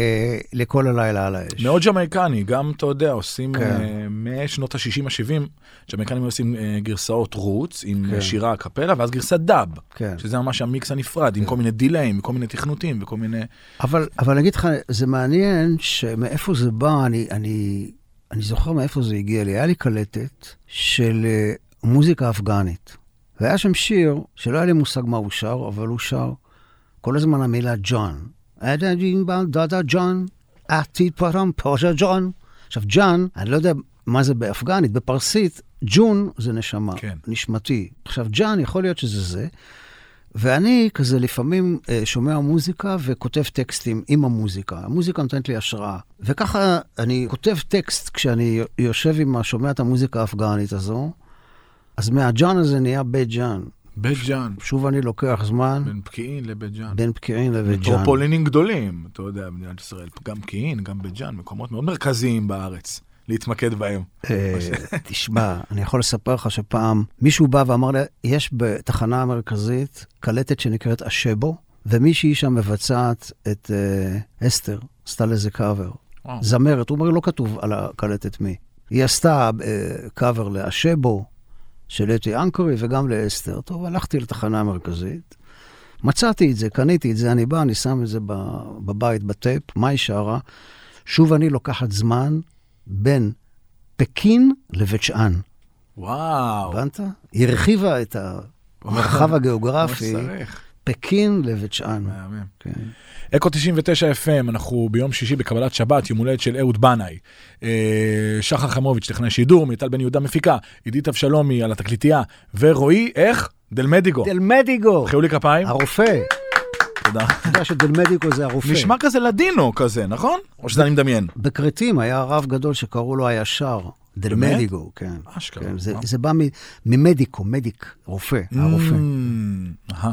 לכל הלילה על האש. מאוד ג'מייקני, גם, אתה יודע, עושים כן. אה, משנות ה-60, ה-70, ג'מייקנים עושים אה, גרסאות רוץ עם כן. שירה הקפלה, ואז גרסת דאב, כן. שזה ממש המיקס הנפרד, עם כל מיני דיליים, כל מיני תכנותים וכל מיני... אבל, אבל אני אגיד לך, זה מעניין שמאיפה זה בא, אני, אני, אני זוכר מאיפה זה הגיע לי. היה לי קלטת של אה, מוזיקה אפגנית. והיה שם שיר שלא היה לי מושג מה הוא שר, אבל הוא שר כל הזמן המילה ג'ון. דאדה ג'ון, עתיד פרם פוז'ה ג'ון. עכשיו, ג'ון, אני לא יודע מה זה באפגנית, בפרסית, ג'ון זה נשמה, כן. נשמתי. עכשיו, ג'אן, יכול להיות שזה זה. ואני כזה לפעמים אה, שומע מוזיקה וכותב טקסטים עם המוזיקה. המוזיקה נותנת לי השראה. וככה אני כותב טקסט כשאני יושב עם השומע את המוזיקה האפגנית הזו, אז מהג'אן הזה נהיה בית ג'אן. בית ג'אן, שוב אני לוקח זמן בין פקיעין לבית ג'אן. בין פקיעין לבית ג'אן. מטרופולינים גדולים, אתה יודע, במדינת ישראל, גם פקיעין, גם בית ג'אן, מקומות מאוד מרכזיים בארץ, להתמקד בהם. אה, תשמע, אני יכול לספר לך שפעם מישהו בא ואמר לי, יש בתחנה המרכזית קלטת שנקראת אשבו, ומישהי שם מבצעת את אה, אסתר, עשתה לזה קאבר. וואו. זמרת, הוא אומר, לא כתוב על הקלטת מי. היא עשתה אה, קאבר לאשבו של אתי אנקרי וגם לאסתר. טוב, הלכתי לתחנה המרכזית, מצאתי את זה, קניתי את זה, אני בא, אני שם את זה ב- בבית, בטייפ, מה היא שרה? שוב אני לוקחת זמן בין פקין לבית שאן. וואו, הבנת? היא הרחיבה את המרחב הגיאוגרפי. פקין לבית שאן. מהמם. כן. אקו 99 FM, אנחנו ביום שישי בקבלת שבת, יום הולדת של אהוד בנאי. אה, שחר חמוביץ', טכנאי שידור, מיטל בן יהודה מפיקה, עידית אבשלומי על התקליטייה, ורועי, איך? דל מדיגו. דל מדיקו, חיו לי כפיים, הרופא. תודה. אתה יודע שדל מדיקו זה הרופא. נשמע כזה לדינו כזה, נכון? או שזה אני מדמיין? בכרתים היה רב גדול שקראו לו הישר. דל? מדיגו, כן. אשכרה, כן, זה. זה בא ממדיקו, מדיק, רופא, הרופא. Mm, אהה.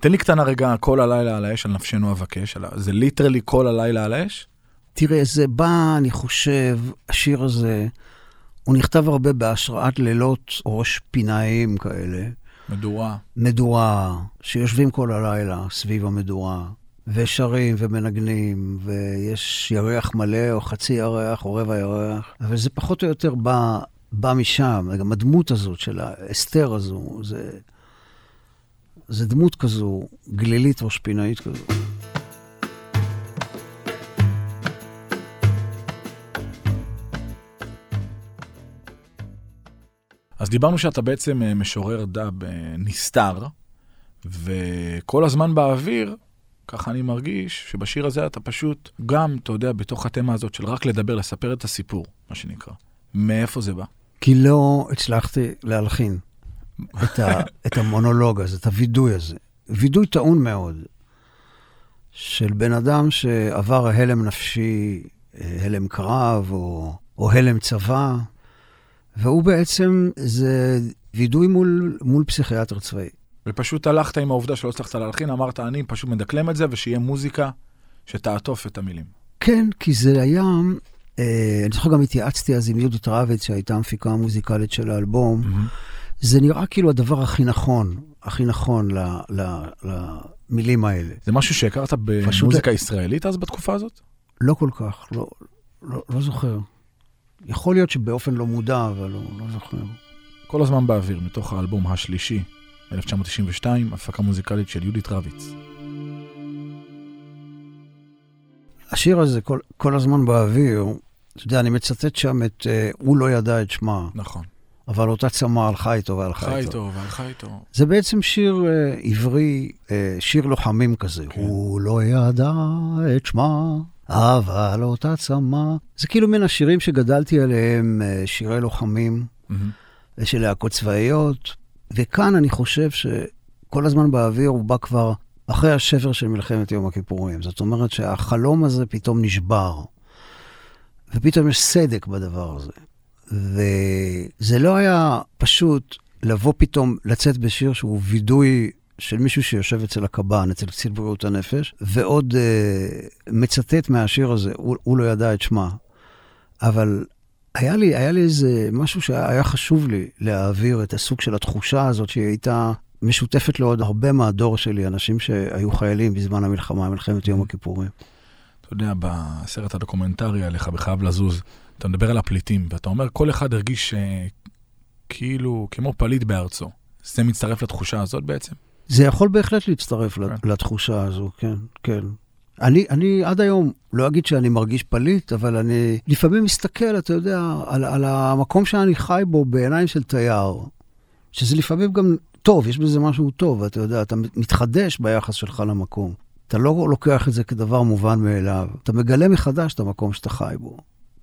תן לי קטנה רגע, כל הלילה על האש, על נפשנו אבקש. זה ליטרלי כל הלילה על האש? תראה, זה בא, אני חושב, השיר הזה, הוא נכתב הרבה בהשראת לילות ראש פינאיים כאלה. מדורה. מדורה, שיושבים כל הלילה סביב המדורה, ושרים ומנגנים, ויש ירח מלא, או חצי ירח, או רבע ירח, אבל זה פחות או יותר בא, בא משם, גם הדמות הזאת של האסתר הזו, זה, זה דמות כזו, גלילית ראש פינאית כזו. אז דיברנו שאתה בעצם אה, משורר דאב אה, נסתר, וכל הזמן באוויר, ככה אני מרגיש שבשיר הזה אתה פשוט גם, אתה יודע, בתוך התמה הזאת של רק לדבר, לספר את הסיפור, מה שנקרא. מאיפה זה בא? כי לא הצלחתי להלחין את, ה, *laughs* את המונולוג הזה, את הווידוי הזה. וידוי טעון מאוד, של בן אדם שעבר הלם נפשי, אה, הלם קרב או, או הלם צבא, והוא בעצם, זה וידוי מול, מול פסיכיאטר צבאי. ופשוט הלכת עם העובדה שלא הצלחת להלחין, אמרת, אני פשוט מדקלם את זה, ושיהיה מוזיקה שתעטוף את המילים. כן, כי זה היה, אה, אני זוכר גם התייעצתי אז עם יהודית רביץ, שהייתה המפיקה המוזיקלית של האלבום. Mm-hmm. זה נראה כאילו הדבר הכי נכון, הכי נכון ל, ל, למילים האלה. זה משהו שהכרת במוזיקה ישראלית אז בתקופה הזאת? לא כל כך, לא, לא, לא זוכר. יכול להיות שבאופן לא מודע, אבל לא, לא זוכר. כל הזמן באוויר, מתוך האלבום השלישי, 1992, הפקה מוזיקלית של יהודית רביץ. השיר הזה כל, כל הזמן באוויר, אתה יודע, אני מצטט שם את uh, "הוא לא ידע את שמה". נכון. אבל אותה צמא הלכה איתו והלכה חי איתו. איתו והלכה איתו. זה בעצם שיר uh, עברי, uh, שיר לוחמים כזה. כן. הוא לא ידע את שמה, אבל אותה צמא. זה כאילו מן השירים שגדלתי עליהם, uh, שירי לוחמים, מהמם. של להקות צבאיות, וכאן אני חושב שכל הזמן באוויר הוא בא כבר אחרי השבר של מלחמת יום הכיפורים. זאת אומרת שהחלום הזה פתאום נשבר, ופתאום יש סדק בדבר הזה. וזה לא היה פשוט לבוא פתאום, לצאת בשיר שהוא וידוי של מישהו שיושב אצל הקב"ן, אצל קצין בריאות הנפש, ועוד אה, מצטט מהשיר הזה, הוא, הוא לא ידע את שמה. אבל היה לי, היה לי איזה משהו שהיה חשוב לי להעביר את הסוג של התחושה הזאת שהיא הייתה משותפת לעוד הרבה מהדור שלי, אנשים שהיו חיילים בזמן המלחמה, מלחמת יום הכיפורים. אתה יודע, בסרט הדוקומנטרי עליך, בחייב לזוז, אתה מדבר על הפליטים, ואתה אומר, כל אחד הרגיש אה, כאילו, כמו פליט בארצו. זה מצטרף לתחושה הזאת בעצם? זה יכול בהחלט להצטרף כן. לתחושה הזו, כן, כן. אני, אני עד היום, לא אגיד שאני מרגיש פליט, אבל אני לפעמים מסתכל, אתה יודע, על, על המקום שאני חי בו בעיניים של תייר, שזה לפעמים גם טוב, יש בזה משהו טוב, אתה יודע, אתה מתחדש ביחס שלך למקום. אתה לא לוקח את זה כדבר מובן מאליו, אתה מגלה מחדש את המקום שאתה חי בו.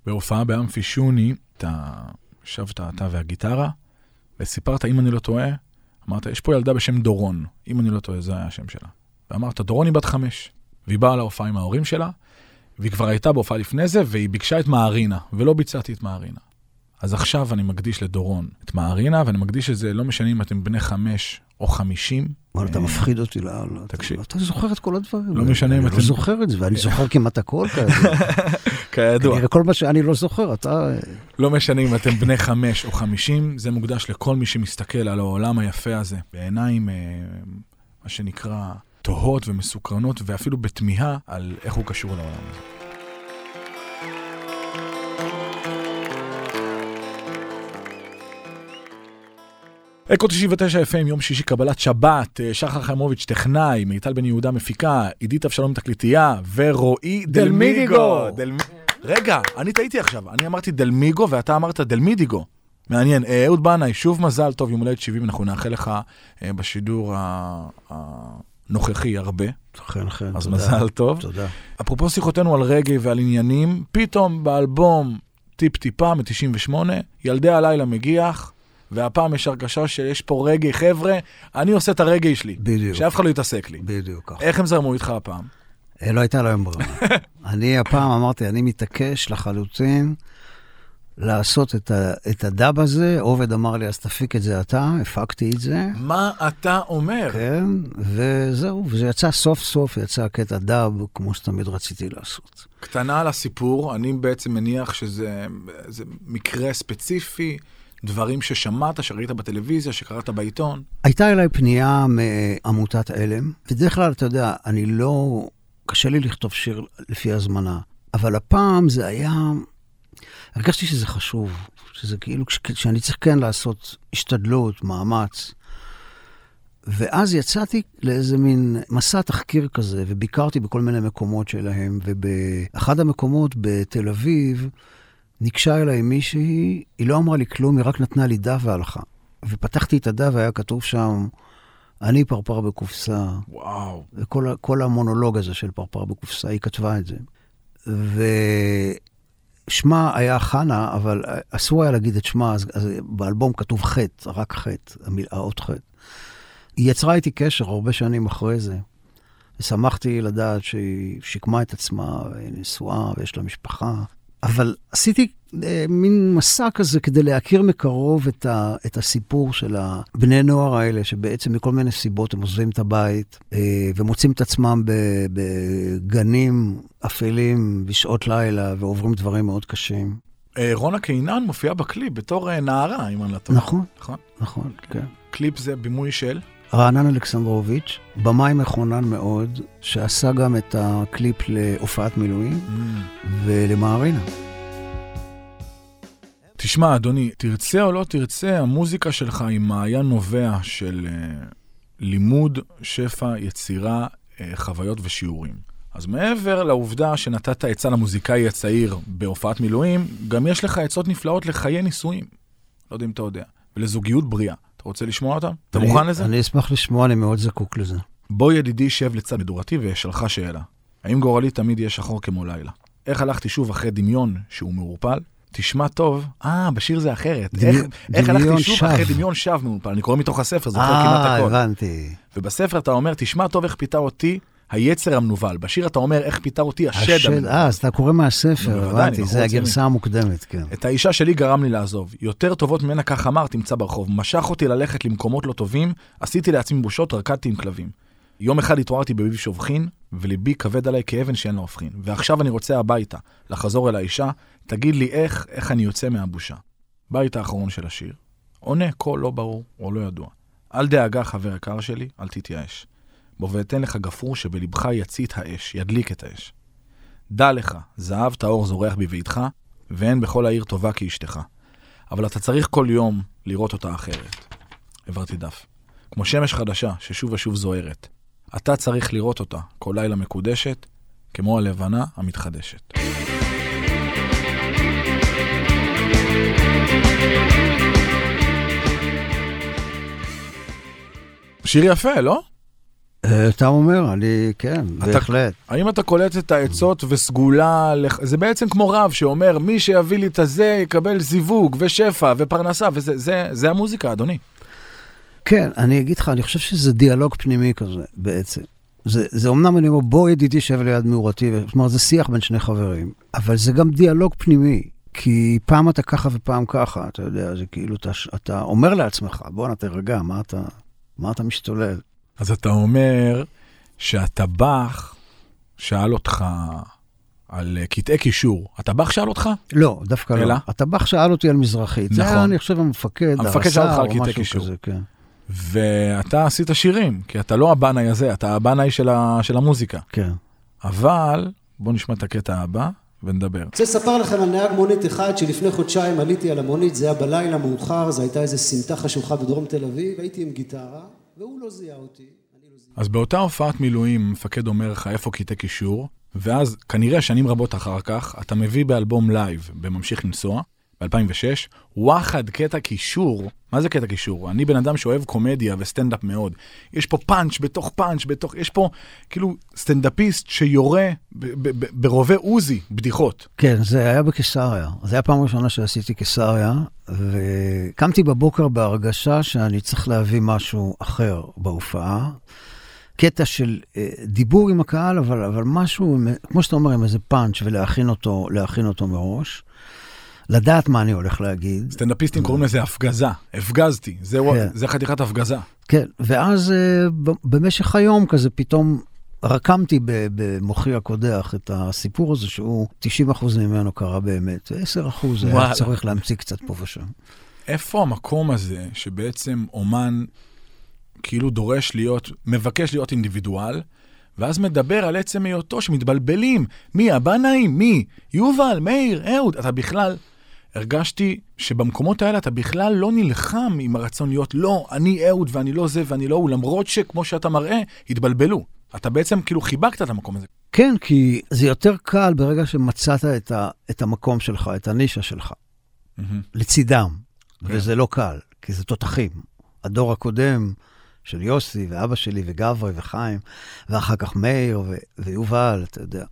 בהופעה באמפי שוני, אתה ישבת אתה והגיטרה, וסיפרת, אם אני לא טועה, אמרת, יש פה ילדה בשם דורון, אם אני לא טועה, זה היה השם שלה. ואמרת, דורון היא בת חמש, והיא באה להופעה עם ההורים שלה, והיא כבר הייתה בהופעה לפני זה, והיא ביקשה את מערינה, ולא ביצעתי את מערינה. אז עכשיו אני מקדיש לדורון את מערינה, ואני מקדיש את זה, לא משנה אם אתם בני חמש או חמישים. אבל אתה אה, מפחיד אותי לאללה. תקשיב. אתה זוכר את כל הדברים. לא משנה אם אני אתם- לא זוכר את זה, ואני זוכר כמעט הכל כידוע. *laughs* כידוע. כנראה כל מה שאני לא זוכר, אתה... לא משנה אם אתם בני חמש או חמישים, זה מוקדש לכל מי שמסתכל על העולם היפה הזה, בעיניים, אה, מה שנקרא, תוהות ומסוקרנות, ואפילו בתמיהה על איך הוא קשור לעולם הזה. אקו 99 FM, יום שישי קבלת שבת, אה, שחר חיימוביץ' טכנאי, מיטל בן יהודה מפיקה, עידית אבשלום תקליטייה, ורועי דלמידיגו. דלמידיגו. דל... רגע, אני טעיתי עכשיו, אני אמרתי דלמיגו ואתה אמרת דלמידיגו. מעניין. אה, אהוד בנאי, שוב מזל טוב, יום הולדת 70, אנחנו נאחל לך אה, בשידור הנוכחי הרבה, אכן, אכן, אז תודה. מזל טוב. תודה. אפרופו שיחותינו על רגעי ועל עניינים, פתאום באלבום טיפ-טיפה מ-98, ילדי הלילה מגיח, והפעם יש הרגשה שיש פה רגעי, חבר'ה, אני עושה את הרגעי שלי, בדיוק. שאף אחד לא יתעסק לי. בדיוק. איך הם זרמו איתך הפעם? אה, לא הייתה להם ברירה. *laughs* אני הפעם אמרתי, אני מתעקש לחלוטין לעשות את, ה, את הדאב הזה. עובד אמר לי, אז תפיק את זה אתה, הפקתי את זה. מה אתה אומר? כן, וזהו, וזה יצא סוף סוף, יצא קטע דאב, כמו שתמיד רציתי לעשות. קטנה על הסיפור, אני בעצם מניח שזה זה מקרה ספציפי, דברים ששמעת, שראית בטלוויזיה, שקראת בעיתון. הייתה אליי פנייה מעמותת עלם, בדרך כלל, אתה יודע, אני לא... קשה לי לכתוב שיר לפי הזמנה, אבל הפעם זה היה... הרגשתי שזה חשוב, שזה כאילו, שאני צריך כן לעשות השתדלות, מאמץ. ואז יצאתי לאיזה מין מסע תחקיר כזה, וביקרתי בכל מיני מקומות שלהם, ובאחד המקומות בתל אביב, ניגשה אליי מישהי, היא לא אמרה לי כלום, היא רק נתנה לי דף והלכה. ופתחתי את הדף והיה כתוב שם, אני פרפר בקופסה, וואו. וכל המונולוג הזה של פרפר בקופסה, היא כתבה את זה. שמה היה חנה, אבל אסור היה להגיד את שמה, אז, אז באלבום כתוב חטא, רק חטא, האות חטא. היא יצרה איתי קשר הרבה שנים אחרי זה. ושמחתי לדעת שהיא שיקמה את עצמה, נשואה ויש לה משפחה. אבל עשיתי אה, מין מסע כזה כדי להכיר מקרוב את, ה, את הסיפור של הבני נוער האלה, שבעצם מכל מיני סיבות הם עוזבים את הבית אה, ומוצאים את עצמם בגנים אפלים בשעות לילה ועוברים דברים מאוד קשים. אה, רונה קינן מופיעה בקליפ בתור אה, נערה, אם אני לא טועה. נכון, נכון. נכון, כן. קליפ זה בימוי של? רענן אלכסנדרוביץ', במאי מחונן מאוד, שעשה גם את הקליפ להופעת מילואים ולמערינה. תשמע, אדוני, תרצה או לא תרצה, המוזיקה שלך היא מעיין נובע של uh, לימוד, שפע, יצירה, uh, חוויות ושיעורים. אז מעבר לעובדה שנתת עצה למוזיקאי הצעיר בהופעת מילואים, גם יש לך עצות נפלאות לחיי נישואים. לא יודע אם אתה יודע. ולזוגיות בריאה. אתה רוצה לשמוע אותם? אתה מוכן לזה? אני אשמח לשמוע, אני מאוד זקוק לזה. בוא ידידי שב לצד מדורתי ואשאלך שאלה. האם גורלי תמיד יהיה שחור כמו לילה? איך הלכתי שוב אחרי דמיון שהוא מעורפל? תשמע טוב, אה, בשיר זה אחרת. דמיון- איך, איך דמיון הלכתי שוב שווא. אחרי דמיון שווא מעורפל? אני קורא מתוך הספר, זוכר כמעט אה, הכל. הבנתי. ובספר אתה אומר, תשמע טוב איך פיתה אותי היצר המנוול. בשיר אתה אומר, איך פיתה אותי השד השד. אה, אז אתה קורא מהספר, הבנתי, זה הגרסה המוקדמת, כן. את האישה שלי גרם לי לעזוב. יותר טובות ממנה כך אמר, תמצא ברחוב. משך אותי ללכת למקומות לא טובים, עשיתי לעצמי בושות, רקדתי עם כלבים. יום אחד התעוררתי בביב שובחין, וליבי כבד עליי כאבן שאין לה הופכין. ועכשיו אני רוצה הביתה, לחזור אל האישה, תגיד לי איך, איך אני יוצא מהבושה. בית האחרון של השיר. עונה קול לא ברור או לא ידוע. אל דאגה, חבר יקר שלי, אל תתייאש. בוא ואתן לך גפרור שבלבך יצית האש, ידליק את האש. דע לך, זהב טהור זורח בביתך, ואין בכל העיר טובה כאשתך. אבל אתה צריך כל יום לראות אותה אחרת. העברתי דף. כמו שמש חדשה ששוב ושוב זוהרת. אתה צריך לראות אותה כל לילה מקודשת, כמו הלבנה המתחדשת. שיר יפה, לא? אתה אומר, אני, כן, בהחלט. האם אתה קולט את העצות וסגולה, לח- זה בעצם כמו רב שאומר, מי שיביא לי את הזה יקבל זיווג ושפע ופרנסה, וזה זה, זה המוזיקה, אדוני. כן, אני אגיד לך, אני חושב שזה דיאלוג פנימי כזה, בעצם. זה, זה אומנם אני אומר, בוא ידידי שב ליד מאורתי, זאת אומרת, זה שיח בין שני חברים, אבל זה גם דיאלוג פנימי. כי פעם אתה ככה ופעם ככה, אתה יודע, זה כאילו, אתה, אתה אומר לעצמך, בואנה, תרגע, מה אתה, מה אתה משתולל? אז אתה אומר שהטבח שאל אותך על אה, קטעי קישור. הטבח שאל אותך? לא, דווקא אלא? לא. הטבח שאל אותי על מזרחית. זה נכון. היה, אני חושב, המפקד, המפקד שאל אותך הרס"ר על קטעי קישור. כזה, כן. ואתה עשית שירים, כי אתה לא הבנאי הזה, אתה הבנאי של, ה... של המוזיקה. כן. אבל בוא נשמע את הקטע הבא ונדבר. רוצה לספר לכם על נהג מונית אחד שלפני חודשיים עליתי על המונית, זה היה בלילה מאוחר, זו הייתה איזו סמטה חשוכה בדרום תל אביב, הייתי עם גיטרה, והוא לא זיהה אותי. אני לא זיהה. אז באותה הופעת מילואים, המפקד אומר לך איפה קטעי קישור, ואז כנראה שנים רבות אחר כך, אתה מביא באלבום לייב בממשיך לנסוע, ב-2006, וואחד קטע קישור, מה זה קטע קישור? אני בן אדם שאוהב קומדיה וסטנדאפ מאוד. יש פה פאנץ' בתוך פאנץ' בתוך, יש פה כאילו סטנדאפיסט שיורה ברובה עוזי בדיחות. כן, זה היה בקיסריה. זו הייתה פעם ראשונה שעשיתי קיסריה, וקמתי בבוקר בהרגשה שאני צריך להביא משהו אחר בהופעה. קטע של אה, דיבור עם הקהל, אבל, אבל משהו, כמו שאתה אומר, עם איזה פאנץ' ולהכין אותו, אותו מראש. לדעת מה אני הולך להגיד. סטנדאפיסטים קוראים לזה הפגזה, הפגזתי, זה, כן. זה חתיכת הפגזה. כן, ואז אה, במשך היום כזה פתאום רקמתי במוחי הקודח את הסיפור הזה, שהוא 90% ממנו קרה באמת, ו-10% היה. צריך להמציא קצת פה ושם. איפה המקום הזה שבעצם אומן כאילו דורש להיות, מבקש להיות אינדיבידואל, ואז מדבר על עצם היותו שמתבלבלים. מי, הבנאים? מי? יובל, מאיר, אהוד. אתה בכלל, הרגשתי שבמקומות האלה אתה בכלל לא נלחם עם הרצון להיות לא, אני אהוד ואני לא זה ואני לא הוא, למרות שכמו שאתה מראה, התבלבלו. אתה בעצם כאילו חיבקת את המקום הזה. כן, כי זה יותר קל ברגע שמצאת את, ה, את המקום שלך, את הנישה שלך, לצידם, כן. וזה לא קל, כי זה תותחים. הדור הקודם של יוסי ואבא שלי וגברי וחיים, ואחר כך מאיר ו- ויובל, אתה יודע.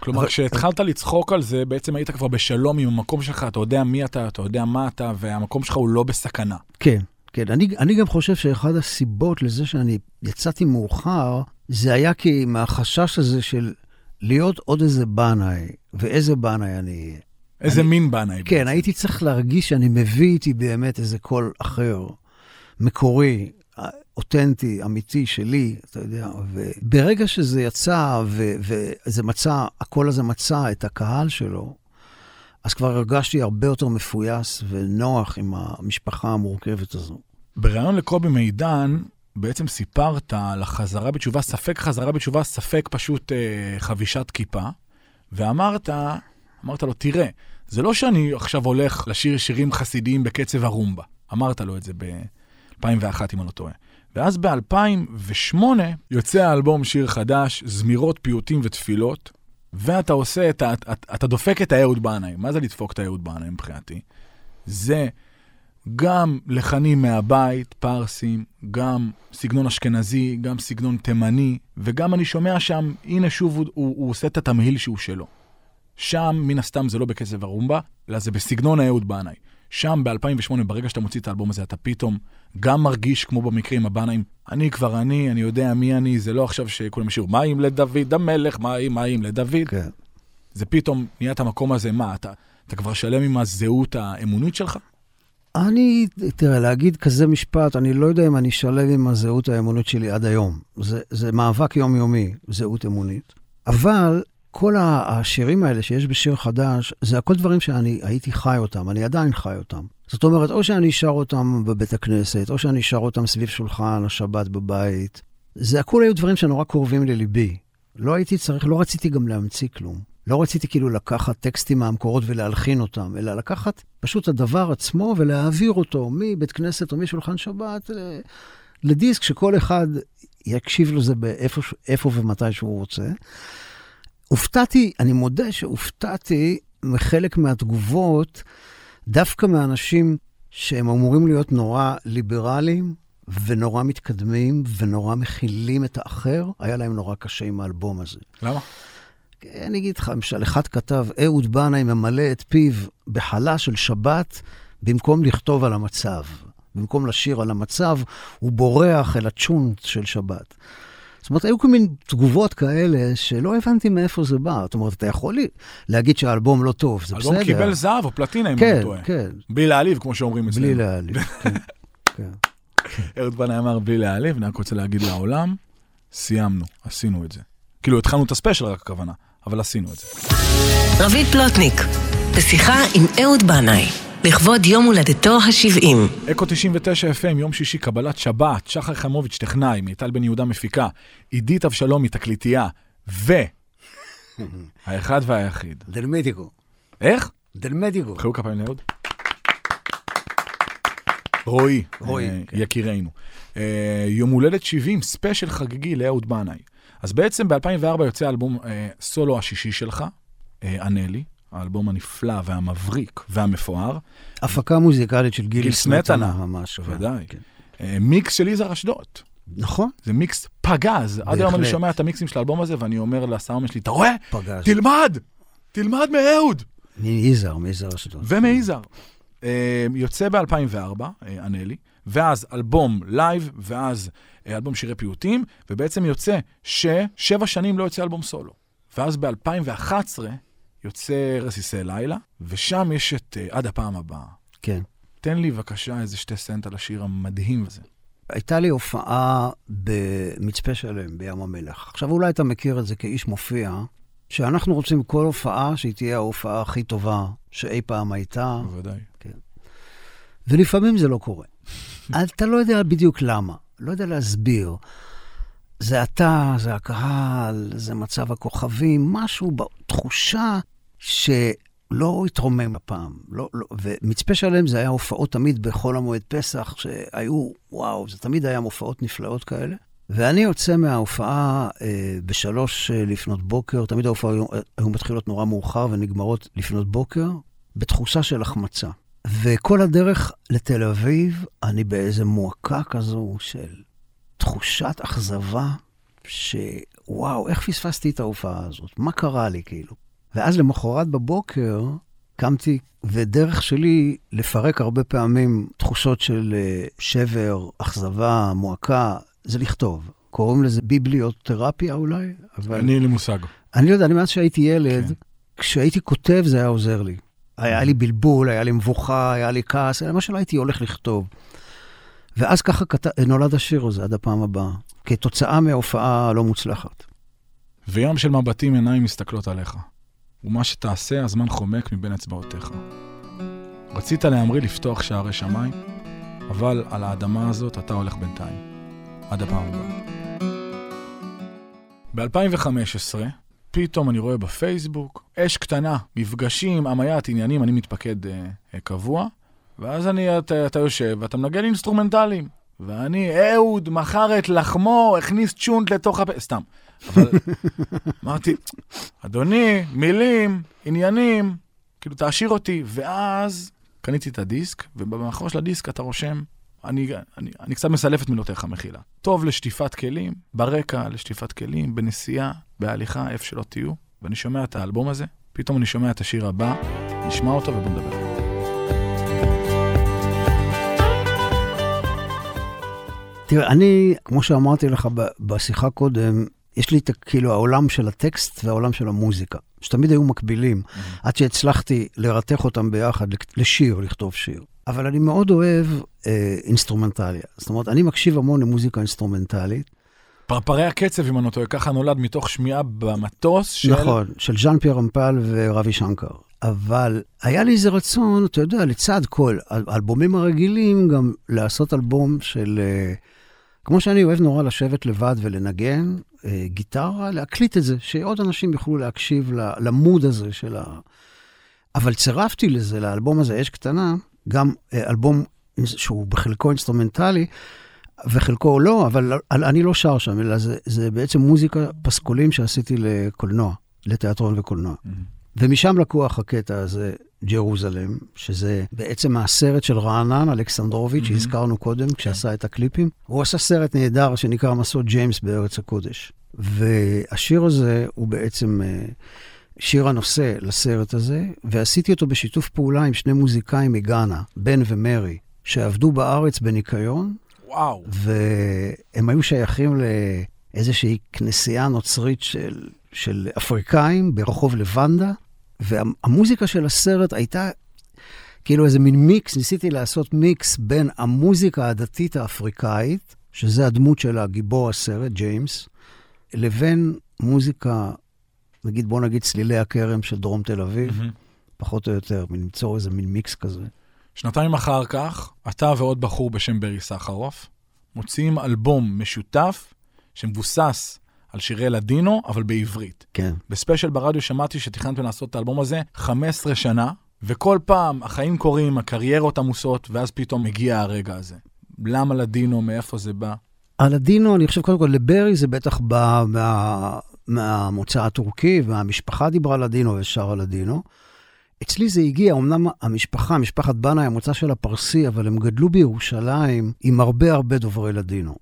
כלומר, אבל- כשהתחלת לצחוק על זה, בעצם היית כבר בשלום עם המקום שלך, אתה יודע מי אתה, אתה יודע מה אתה, והמקום שלך הוא לא בסכנה. כן, כן. אני, אני גם חושב שאחד הסיבות לזה שאני יצאתי מאוחר, זה היה כי מהחשש הזה של להיות עוד איזה בנאי, ואיזה בנאי אני אהיה. איזה אני- מין בנאי. כן, בעצם. הייתי צריך להרגיש שאני מביא איתי באמת איזה קול אחר, מקורי, אותנטי, אמיתי שלי, אתה יודע. וברגע שזה יצא, ו- וזה מצא, הקול הזה מצא את הקהל שלו, אז כבר הרגשתי הרבה יותר מפויס ונוח עם המשפחה המורכבת הזו. בריאיון לקובי מידן, בעצם סיפרת על החזרה בתשובה, ספק חזרה בתשובה, ספק פשוט אה, חבישת כיפה, ואמרת, אמרת לו, תראה, זה לא שאני עכשיו הולך לשיר שירים חסידיים בקצב הרומבה. אמרת לו את זה ב-2001, אם אני לא טועה. ואז ב-2008 יוצא האלבום שיר חדש, זמירות, פיוטים ותפילות, ואתה עושה את ה... אתה, אתה דופק את האהוד בנאי. מה זה לדפוק את האהוד בנאי מבחינתי? זה גם לחנים מהבית, פרסים, גם סגנון אשכנזי, גם סגנון תימני, וגם אני שומע שם, הנה שוב הוא, הוא, הוא עושה את התמהיל שהוא שלו. שם, מן הסתם, זה לא בקצב הרומבה, אלא זה בסגנון האהוד בנאי. שם, ב-2008, ברגע שאתה מוציא את האלבום הזה, אתה פתאום גם מרגיש כמו במקרה עם הבנאים, אני כבר אני, אני יודע מי אני, זה לא עכשיו שכולם ישירו, מים לדוד המלך, מים, מים לדוד. כן. זה פתאום נהיה את המקום הזה, מה, אתה, אתה כבר שלם עם הזהות האמונית שלך? אני, תראה, להגיד כזה משפט, אני לא יודע אם אני שלב עם הזהות האמונית שלי עד היום. זה, זה מאבק יומיומי, זהות אמונית. אבל כל השירים האלה שיש בשיר חדש, זה הכל דברים שאני הייתי חי אותם, אני עדיין חי אותם. זאת אומרת, או שאני שר אותם בבית הכנסת, או שאני שר אותם סביב שולחן השבת בבית. זה הכול היו דברים שנורא קרובים לליבי. לא הייתי צריך, לא רציתי גם להמציא כלום. לא רציתי כאילו לקחת טקסטים מהמקורות ולהלחין אותם, אלא לקחת פשוט הדבר עצמו ולהעביר אותו מבית כנסת או משולחן שבת ל- לדיסק, שכל אחד יקשיב לזה באיפה איפה ומתי שהוא רוצה. הופתעתי, אני מודה שהופתעתי מחלק מהתגובות, דווקא מאנשים שהם אמורים להיות נורא ליברליים ונורא מתקדמים ונורא מכילים את האחר, היה להם נורא קשה עם האלבום הזה. למה? אני אגיד לך, למשל, אחד כתב, אהוד בנאי ממלא את פיו בחלה של שבת במקום לכתוב על המצב. במקום לשיר על המצב, הוא בורח אל הצ'ונט של שבת. זאת אומרת, היו כל מיני תגובות כאלה שלא הבנתי מאיפה זה בא. זאת אומרת, אתה יכול להגיד שהאלבום לא טוב, זה בסדר. האלבום קיבל זהב או פלטינה, אם כן, אני טועה. כן, בלי להעליב, כמו שאומרים אצלנו. בלי להעליב. *laughs* כן, כן. אהוד בנאי אמר בלי להעליב, אני רק רוצה להגיד לעולם, סיימנו, עשינו את זה. כאילו, התחלנו את הספיישל רק הכוונה, אבל עשינו את זה. רביד פלוטניק, בשיחה עם אהוד בנאי, לכבוד יום הולדתו ה-70. אקו 99 FM, יום שישי, קבלת שבת, שחר חיימוביץ' טכנאי, מיטל בן יהודה מפיקה, עידית אבשלומי תקליטייה, ו... *laughs* האחד והיחיד. דלמדיגו. איך? דלמדיגו. מחאו כפיים לאהוד. רועי, רועי, אה, כן. יקירנו. אה, יום הולדת 70, ספיישל חגיגי לאהוד בנאי. אז בעצם ב-2004 יוצא האלבום אה, סולו השישי שלך, ענה לי, האלבום הנפלא והמבריק והמפואר. הפקה מוזיקלית של גיל סמטנה. ממש. בוודאי. כן. אה, מיקס של יזהר אשדוד. נכון, זה מיקס פגז. עד היום אני. שומע את המיקסים של האלבום הזה, ואני אומר לסאונד שלי, אתה רואה? פגז. תלמד! תלמד מאהוד! מיזהר, מיזהר אשדוד. ומיזהר. אה, יוצא ב-2004, ענה לי, ואז אלבום לייב, ואז אה, אלבום שירי פיוטים, ובעצם יוצא ששבע שנים לא יוצא אלבום סולו. ואז ב-2011 יוצא רסיסי לילה, ושם יש את אה, עד הפעם הבאה. כן. תן לי בבקשה איזה שתי סנט על השיר המדהים הזה. הייתה לי הופעה במצפה שלם, בים המלח. עכשיו, אולי אתה מכיר את זה כאיש מופיע, שאנחנו רוצים כל הופעה שהיא תהיה ההופעה הכי טובה שאי פעם הייתה, בוודאי. ולפעמים זה לא קורה. *laughs* אתה לא יודע בדיוק למה, לא יודע להסביר. זה אתה, זה הקהל, זה מצב הכוכבים, משהו בתחושה שלא התרומם הפעם. לא, לא, ומצפה שלם זה היה הופעות תמיד בחול המועד פסח, שהיו, וואו, זה תמיד היה מופעות נפלאות כאלה. ואני יוצא מההופעה אה, בשלוש אה, לפנות בוקר, תמיד ההופעות היו, היו מתחילות נורא מאוחר ונגמרות לפנות בוקר, בתחושה של החמצה. וכל הדרך לתל אביב, אני באיזה מועקה כזו של תחושת אכזבה, וואו, איך פספסתי את ההופעה הזאת? מה קרה לי, כאילו? ואז למחרת בבוקר קמתי, ודרך שלי לפרק הרבה פעמים תחושות של אה, שבר, אכזבה, מועקה, זה לכתוב. קוראים לזה ביבליותרפיה אולי, אבל... אני אין לי מושג. אני לא יודע, אני מאז שהייתי ילד, כן. כשהייתי כותב זה היה עוזר לי. היה לי בלבול, היה לי מבוכה, היה לי כעס, מה שלא הייתי הולך לכתוב. ואז ככה כת... נולד השיר הזה עד הפעם הבאה, כתוצאה מההופעה הלא מוצלחת. וים של מבטים עיניים מסתכלות עליך. ומה שתעשה, הזמן חומק מבין אצבעותיך. רצית להמריא לפתוח שערי שמיים, אבל על האדמה הזאת אתה הולך בינתיים. עד הפעם הבאה. ב-2015, פתאום אני רואה בפייסבוק, אש קטנה, מפגשים, עמיית, עניינים, אני מתפקד אה, אה, קבוע, ואז אני, אתה, אתה יושב ואתה מנגן אינסטרומנטליים. ואני, אהוד, מכר את לחמו, הכניס צ'ונט לתוך הפה, סתם. אבל *laughs* אמרתי, אדוני, מילים, עניינים, כאילו, תעשיר אותי. ואז קניתי את הדיסק, ובמאחור של הדיסק אתה רושם, אני, אני, אני קצת מסלף את מילותיך, מחילה. טוב לשטיפת כלים, ברקע לשטיפת כלים, בנסיעה, בהליכה, איפה שלא תהיו. ואני שומע את האלבום הזה, פתאום אני שומע את השיר הבא, נשמע אותו ובוא נדבר. תראה, אני, כמו שאמרתי לך ב- בשיחה קודם, יש לי את כאילו העולם של הטקסט והעולם של המוזיקה, שתמיד היו מקבילים, עד שהצלחתי לרתך אותם ביחד לשיר, לכתוב שיר. אבל אני מאוד אוהב אה, אינסטרומנטליה. זאת אומרת, אני מקשיב המון למוזיקה אינסטרומנטלית. פרפרי הקצב, אם אני לא טועה, ככה נולד מתוך שמיעה במטוס של... נכון, של ז'אן פייר רמפל וראווי שנקר. אבל היה לי איזה רצון, אתה יודע, לצד כל האלבומים הרגילים, גם לעשות אלבום של... אה, כמו שאני אוהב נורא לשבת לבד ולנגן אה, גיטרה, להקליט את זה, שעוד אנשים יוכלו להקשיב ל mood הזה של ה... אבל צירפתי לזה, לאלבום הזה, אש קטנה, גם אה, אלבום שהוא בחלקו אינסטרומנטלי, וחלקו לא, אבל אני לא שר שם, אלא זה, זה בעצם מוזיקה, פסקולים שעשיתי לקולנוע, לתיאטרון וקולנוע. ומשם לקוח הקטע הזה, Jerusalem, שזה בעצם הסרט של רענן אלכסנדרוביץ', שהזכרנו קודם, כשעשה את הקליפים. הוא עשה סרט נהדר שנקרא מסעות ג'יימס בארץ הקודש. והשיר הזה הוא בעצם אה, שיר הנושא לסרט הזה, ועשיתי אותו בשיתוף פעולה עם שני מוזיקאים מגאנה, בן ומרי, שעבדו בארץ בניקיון, וואו. והם היו שייכים לאיזושהי כנסייה נוצרית של, של אפריקאים ברחוב לבנדה, והמוזיקה של הסרט הייתה כאילו איזה מין מיקס, ניסיתי לעשות מיקס בין המוזיקה הדתית האפריקאית, שזה הדמות של הגיבור הסרט, ג'יימס, לבין מוזיקה, נגיד, בוא נגיד צלילי הכרם של דרום תל אביב, מהמם. פחות או יותר, ליצור איזה מין מיקס כזה. שנתיים אחר כך, אתה ועוד בחור בשם ברי סחרוף מוציאים אלבום משותף שמבוסס על שירי לדינו, אבל בעברית. כן. בספיישל ברדיו שמעתי שתכננתם לעשות את האלבום הזה 15 שנה, וכל פעם החיים קורים, הקריירות עמוסות, ואז פתאום מגיע הרגע הזה. למה לדינו, מאיפה זה בא? הלדינו, אני חושב, קודם כל, לברי זה בטח בא מה, מהמוצא הטורקי, והמשפחה דיברה לדינו ושרה לדינו. אצלי זה הגיע, אמנם המשפחה, משפחת בנאי, המוצא שלה פרסי, אבל הם גדלו בירושלים עם הרבה הרבה דוברי לדינו.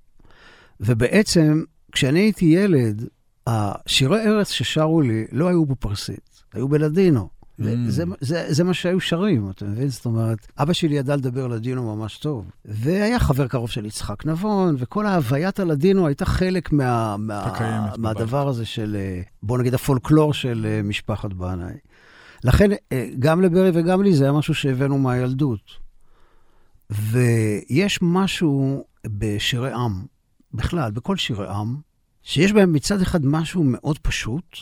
ובעצם, כשאני הייתי ילד, השירי ארץ ששרו לי לא היו בפרסית, היו בלדינו. Mm. זה, זה, זה מה שהיו שרים, אתה מבין? זאת אומרת, אבא שלי ידע לדבר לדינו ממש טוב. והיה חבר קרוב של יצחק נבון, וכל ההוויית הלדינו הייתה חלק מה, מה, מהדבר הזה של, אה, בוא נגיד, הפולקלור של אה, משפחת בנאי. לכן, אה, גם לברי וגם לי זה היה משהו שהבאנו מהילדות. ויש משהו בשירי עם, בכלל, בכל שירי עם, שיש בהם מצד אחד משהו מאוד פשוט.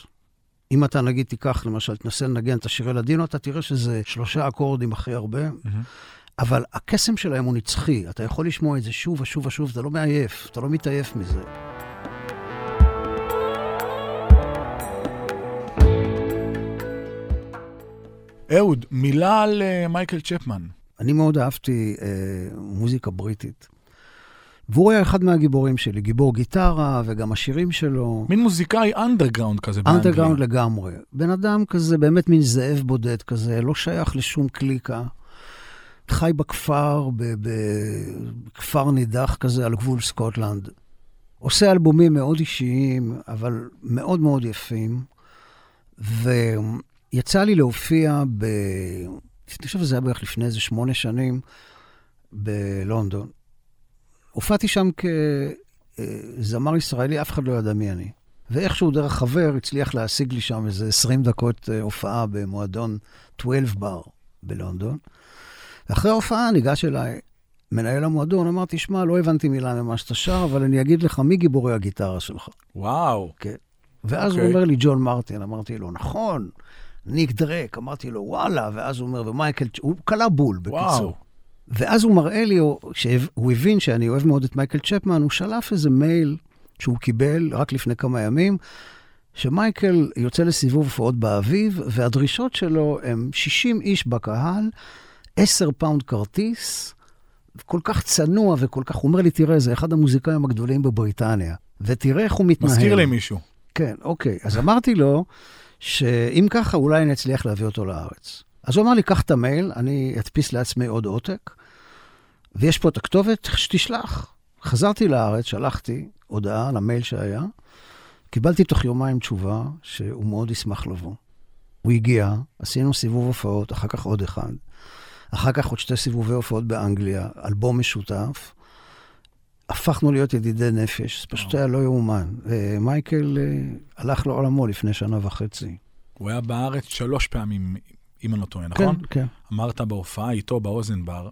אם אתה נגיד תיקח, למשל, תנסה לנגן את השירי לדינו, אתה תראה שזה שלושה אקורדים הכי הרבה, אבל הקסם שלהם הוא נצחי. אתה יכול לשמוע את זה שוב ושוב ושוב, אתה לא מעייף, אתה לא מתעייף מזה. אהוד, מילה על אה, מייקל צ'פמן. אני מאוד אהבתי אה, מוזיקה בריטית. והוא היה אחד מהגיבורים שלי, גיבור גיטרה, וגם השירים שלו. מין מוזיקאי אנדרגראונד כזה באנגליה. אנדרגראונד לגמרי. בן אדם כזה, באמת מין זאב בודד כזה, לא שייך לשום קליקה. חי בכפר, בכפר נידח כזה על גבול סקוטלנד. עושה אלבומים מאוד אישיים, אבל מאוד מאוד יפים. ויצא לי להופיע ב... אני חושב שזה היה בערך לפני איזה שמונה שנים בלונדון. הופעתי שם כזמר ישראלי, אף אחד לא ידע מי אני. ואיכשהו דרך חבר הצליח להשיג לי שם איזה 20 דקות אה, הופעה במועדון 12 בר בלונדון. ואחרי ההופעה ניגש אליי מנהל המועדון, אמר, תשמע, לא הבנתי מילה ממה שאתה שר, אבל אני אגיד לך, מי גיבורי הגיטרה שלך? וואו. כן. ואז okay. הוא אוקיי. אומר לי, ג'ון מרטין, אמרתי לו, נכון, ניק דרייק, אמרתי לו, וואלה, ואז הוא אומר, ומייקל, הוא קלע בול, בקיצור. וואו. ואז הוא מראה לי, שהוא הבין שאני אוהב מאוד את מייקל צ'פמן, הוא שלף איזה מייל שהוא קיבל רק לפני כמה ימים, שמייקל יוצא לסיבוב הופעות באביב, והדרישות שלו הם 60 איש בקהל, 10 פאונד כרטיס, כל כך צנוע וכל כך, הוא אומר לי, תראה, זה אחד המוזיקאים הגדולים בבריטניה, ותראה איך הוא מתנהל. מזכיר לי מישהו. כן, אוקיי. אז אמרתי לו, שאם ככה, אולי אני אצליח להביא אותו לארץ. אז הוא אמר לי, קח את המייל, אני אדפיס לעצמי עוד עותק, ויש פה את הכתובת, שתשלח. חזרתי לארץ, שלחתי הודעה למייל שהיה, קיבלתי תוך יומיים תשובה שהוא מאוד ישמח לבוא. הוא הגיע, עשינו סיבוב הופעות, אחר כך עוד אחד. אחר כך עוד שתי סיבובי הופעות באנגליה, אלבום משותף. הפכנו להיות ידידי נפש, זה פשוט היה לא יאומן. ומייקל אה, הלך לעולמו לפני שנה וחצי. הוא היה בארץ שלוש פעמים, אם אני לא טועה, נכון? כן, כן. אמרת בהופעה איתו באוזן בר,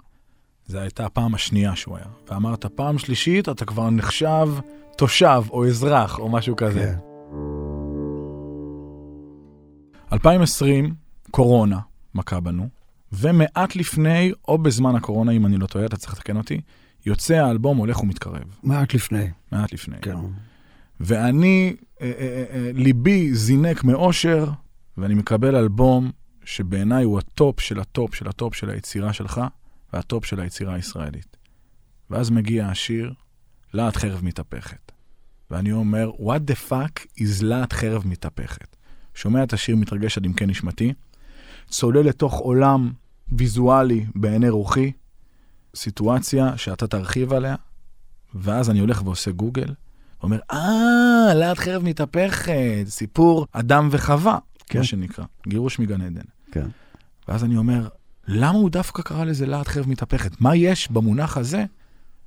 זו הייתה הפעם השנייה שהוא היה. ואמרת, פעם שלישית אתה כבר נחשב תושב או אזרח או משהו כזה. כן. 2020, קורונה מכה בנו, ומעט לפני, או בזמן הקורונה, אם אני לא טועה, אתה צריך לתקן אותי, יוצא האלבום הולך ומתקרב. מעט לפני. מעט לפני. כן. ואני, אה, אה, אה, ליבי זינק מאושר, ואני מקבל אלבום שבעיניי הוא הטופ של הטופ של הטופ של היצירה שלך, והטופ של היצירה הישראלית. ואז מגיע השיר, להט חרב מתהפכת. ואני אומר, what the fuck is להט חרב מתהפכת? שומע את השיר מתרגש עד עמקי נשמתי, צולל לתוך עולם ויזואלי בעיני רוחי, סיטואציה שאתה תרחיב עליה, ואז אני הולך ועושה גוגל, ואומר, אה, להט חרב מתהפכת, סיפור אדם וחווה, כן. מה שנקרא, גירוש מגן עדן. כן. ואז אני אומר, למה הוא דווקא קרא לזה להט חרב מתהפכת? מה יש במונח הזה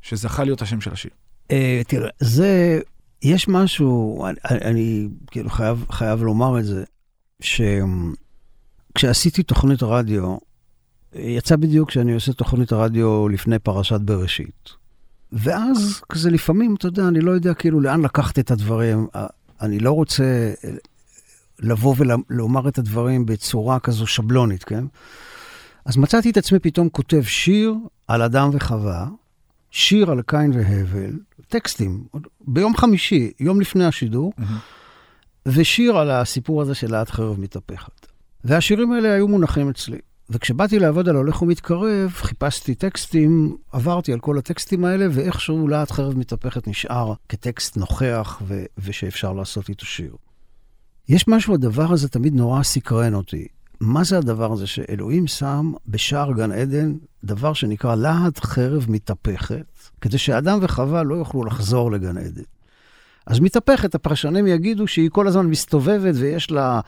שזכה להיות השם של השיר? אה, תראה, זה, יש משהו, אני, כאילו חייב, לומר את זה, שכשעשיתי תוכנית רדיו, יצא בדיוק כשאני עושה תוכנית רדיו לפני פרשת בראשית. ואז כזה לפעמים, אתה יודע, אני לא יודע כאילו לאן לקחת את הדברים. אני לא רוצה לבוא ולומר את הדברים בצורה כזו שבלונית, כן? אז מצאתי את עצמי פתאום כותב שיר על אדם וחווה, שיר על קין והבל, טקסטים, ביום חמישי, יום לפני השידור, Mm-hmm. ושיר על הסיפור הזה של לאט חרב מתהפכת. והשירים האלה היו מונחים אצלי. וכשבאתי לעבוד על הולך ומתקרב, חיפשתי טקסטים, עברתי על כל הטקסטים האלה, ואיכשהו לאט חרב מתהפכת נשאר כטקסט נוכח ו- ושאפשר לעשות איתו שיר. יש משהו, הדבר הזה תמיד נורא סקרן אותי. מה זה הדבר הזה שאלוהים שם בשער גן עדן דבר שנקרא להט חרב מתהפכת, כדי שאדם וחווה לא יוכלו לחזור לגן עדן. אז מתהפכת, הפרשנים יגידו שהיא כל הזמן מסתובבת ויש לה,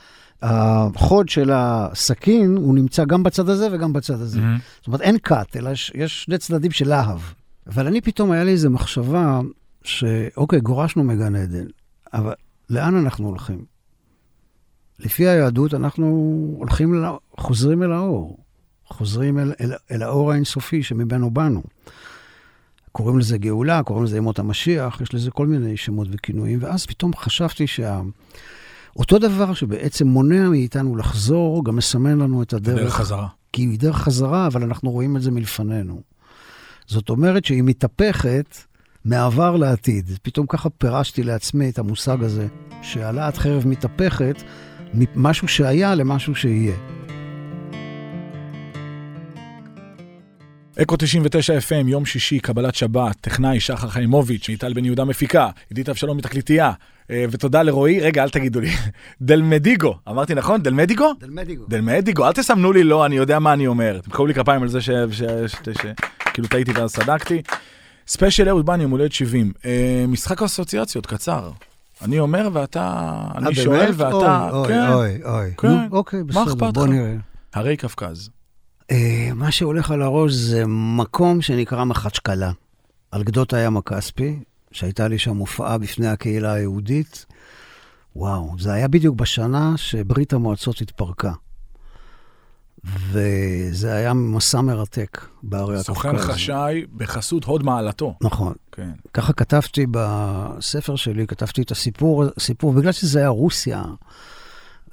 החוד של הסכין, הוא נמצא גם בצד הזה וגם בצד הזה. Mm-hmm. זאת אומרת, אין קאט, אלא יש, יש שני צדדים של להב. אבל אני פתאום, היה לי איזו מחשבה שאוקיי, גורשנו מגן עדן, אבל לאן אנחנו הולכים? לפי היהדות אנחנו הולכים, אל, חוזרים אל האור. חוזרים אל, אל, אל האור האינסופי שממנו באנו. קוראים לזה גאולה, קוראים לזה ימות המשיח, יש לזה כל מיני שמות וכינויים, ואז פתאום חשבתי שה... אותו דבר שבעצם מונע מאיתנו לחזור, גם מסמן לנו את הדרך. דרך חזרה. כי היא דרך חזרה, אבל אנחנו רואים את זה מלפנינו. זאת אומרת שהיא מתהפכת מעבר לעתיד. פתאום ככה פירשתי לעצמי את המושג הזה, שהלהט חרב מתהפכת ממשהו שהיה למשהו שיהיה. אקו 99 FM, יום שישי, קבלת שבת, טכנאי שחר חיימוביץ', מיטל בן יהודה מפיקה, עידית אבשלומי תקליטייה, אה, ותודה לרועי, רגע, אל תגידו לי, *laughs* דלמדיגו, אמרתי נכון? דלמדיגו? דלמדיגו. דלמדיגו, אל תסמנו לי לא, אני יודע מה אני אומר. תמחאו לי כפיים על זה ש... ש... ש... ש... כאילו טעיתי ואז צדקתי. ספיישל אהוד בנאי, יום הולדת 70. אה, משחק אסוציאציות, קצר. אני אומר ואתה, אני אה, שואל? ואתה, אוי, כן, אוי, אוי. כן. נו, אוקיי, בסדר, בוא? נראה. הרי קווקז. אה, מה שהולך על הראש זה מקום שנקרא מחצ'קלה, על גדות הים הכספי, שהייתה לי שם הופעה בפני הקהילה היהודית. וואו, זה היה בדיוק בשנה שברית המועצות התפרקה. וזה היה מסע מרתק בערי הקווקז. סוכן חשאי בחסות הוד מעלתו. נכון. כן. ככה כתבתי בספר שלי, כתבתי את הסיפור, סיפור, בגלל שזה היה רוסיה,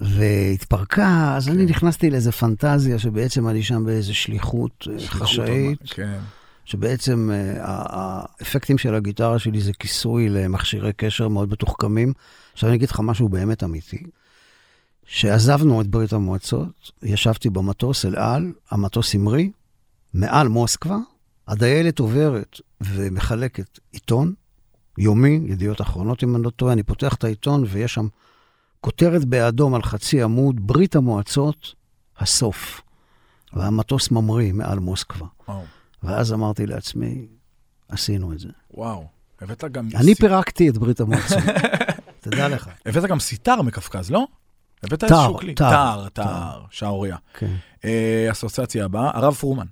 והתפרקה, אז אני נכנסתי לאיזה פנטזיה שבעצם אני שם באיזה שליחות אה, שליחות חשאית, כן. שבעצם אה, האפקטים של הגיטרה שלי זה כיסוי למכשירי קשר מאוד מתוחכמים. עכשיו אני אגיד לך משהו באמת אמיתי. שעזבנו את ברית המועצות, ישבתי במטוס אל על, המטוס המריא, מעל מוסקבה, הדיילת עוברת ומחלקת עיתון, יומי, ידיעות אחרונות אם אני לא טועה, אני פותח את העיתון ויש שם כותרת באדום על חצי עמוד, ברית המועצות, הסוף. והמטוס ממריא מעל מוסקבה. וואו. ואז אמרתי לעצמי, עשינו את זה. וואו. הבאת גם... אני סי- פירקתי את ברית המועצות, *laughs* תדע לך. הבאת גם סיטר מקווקז, לא? הבאת איזשהו כלי. תר. תר, שערוריה. כן. אה, אסוציאציה הבאה, הרב פרומן.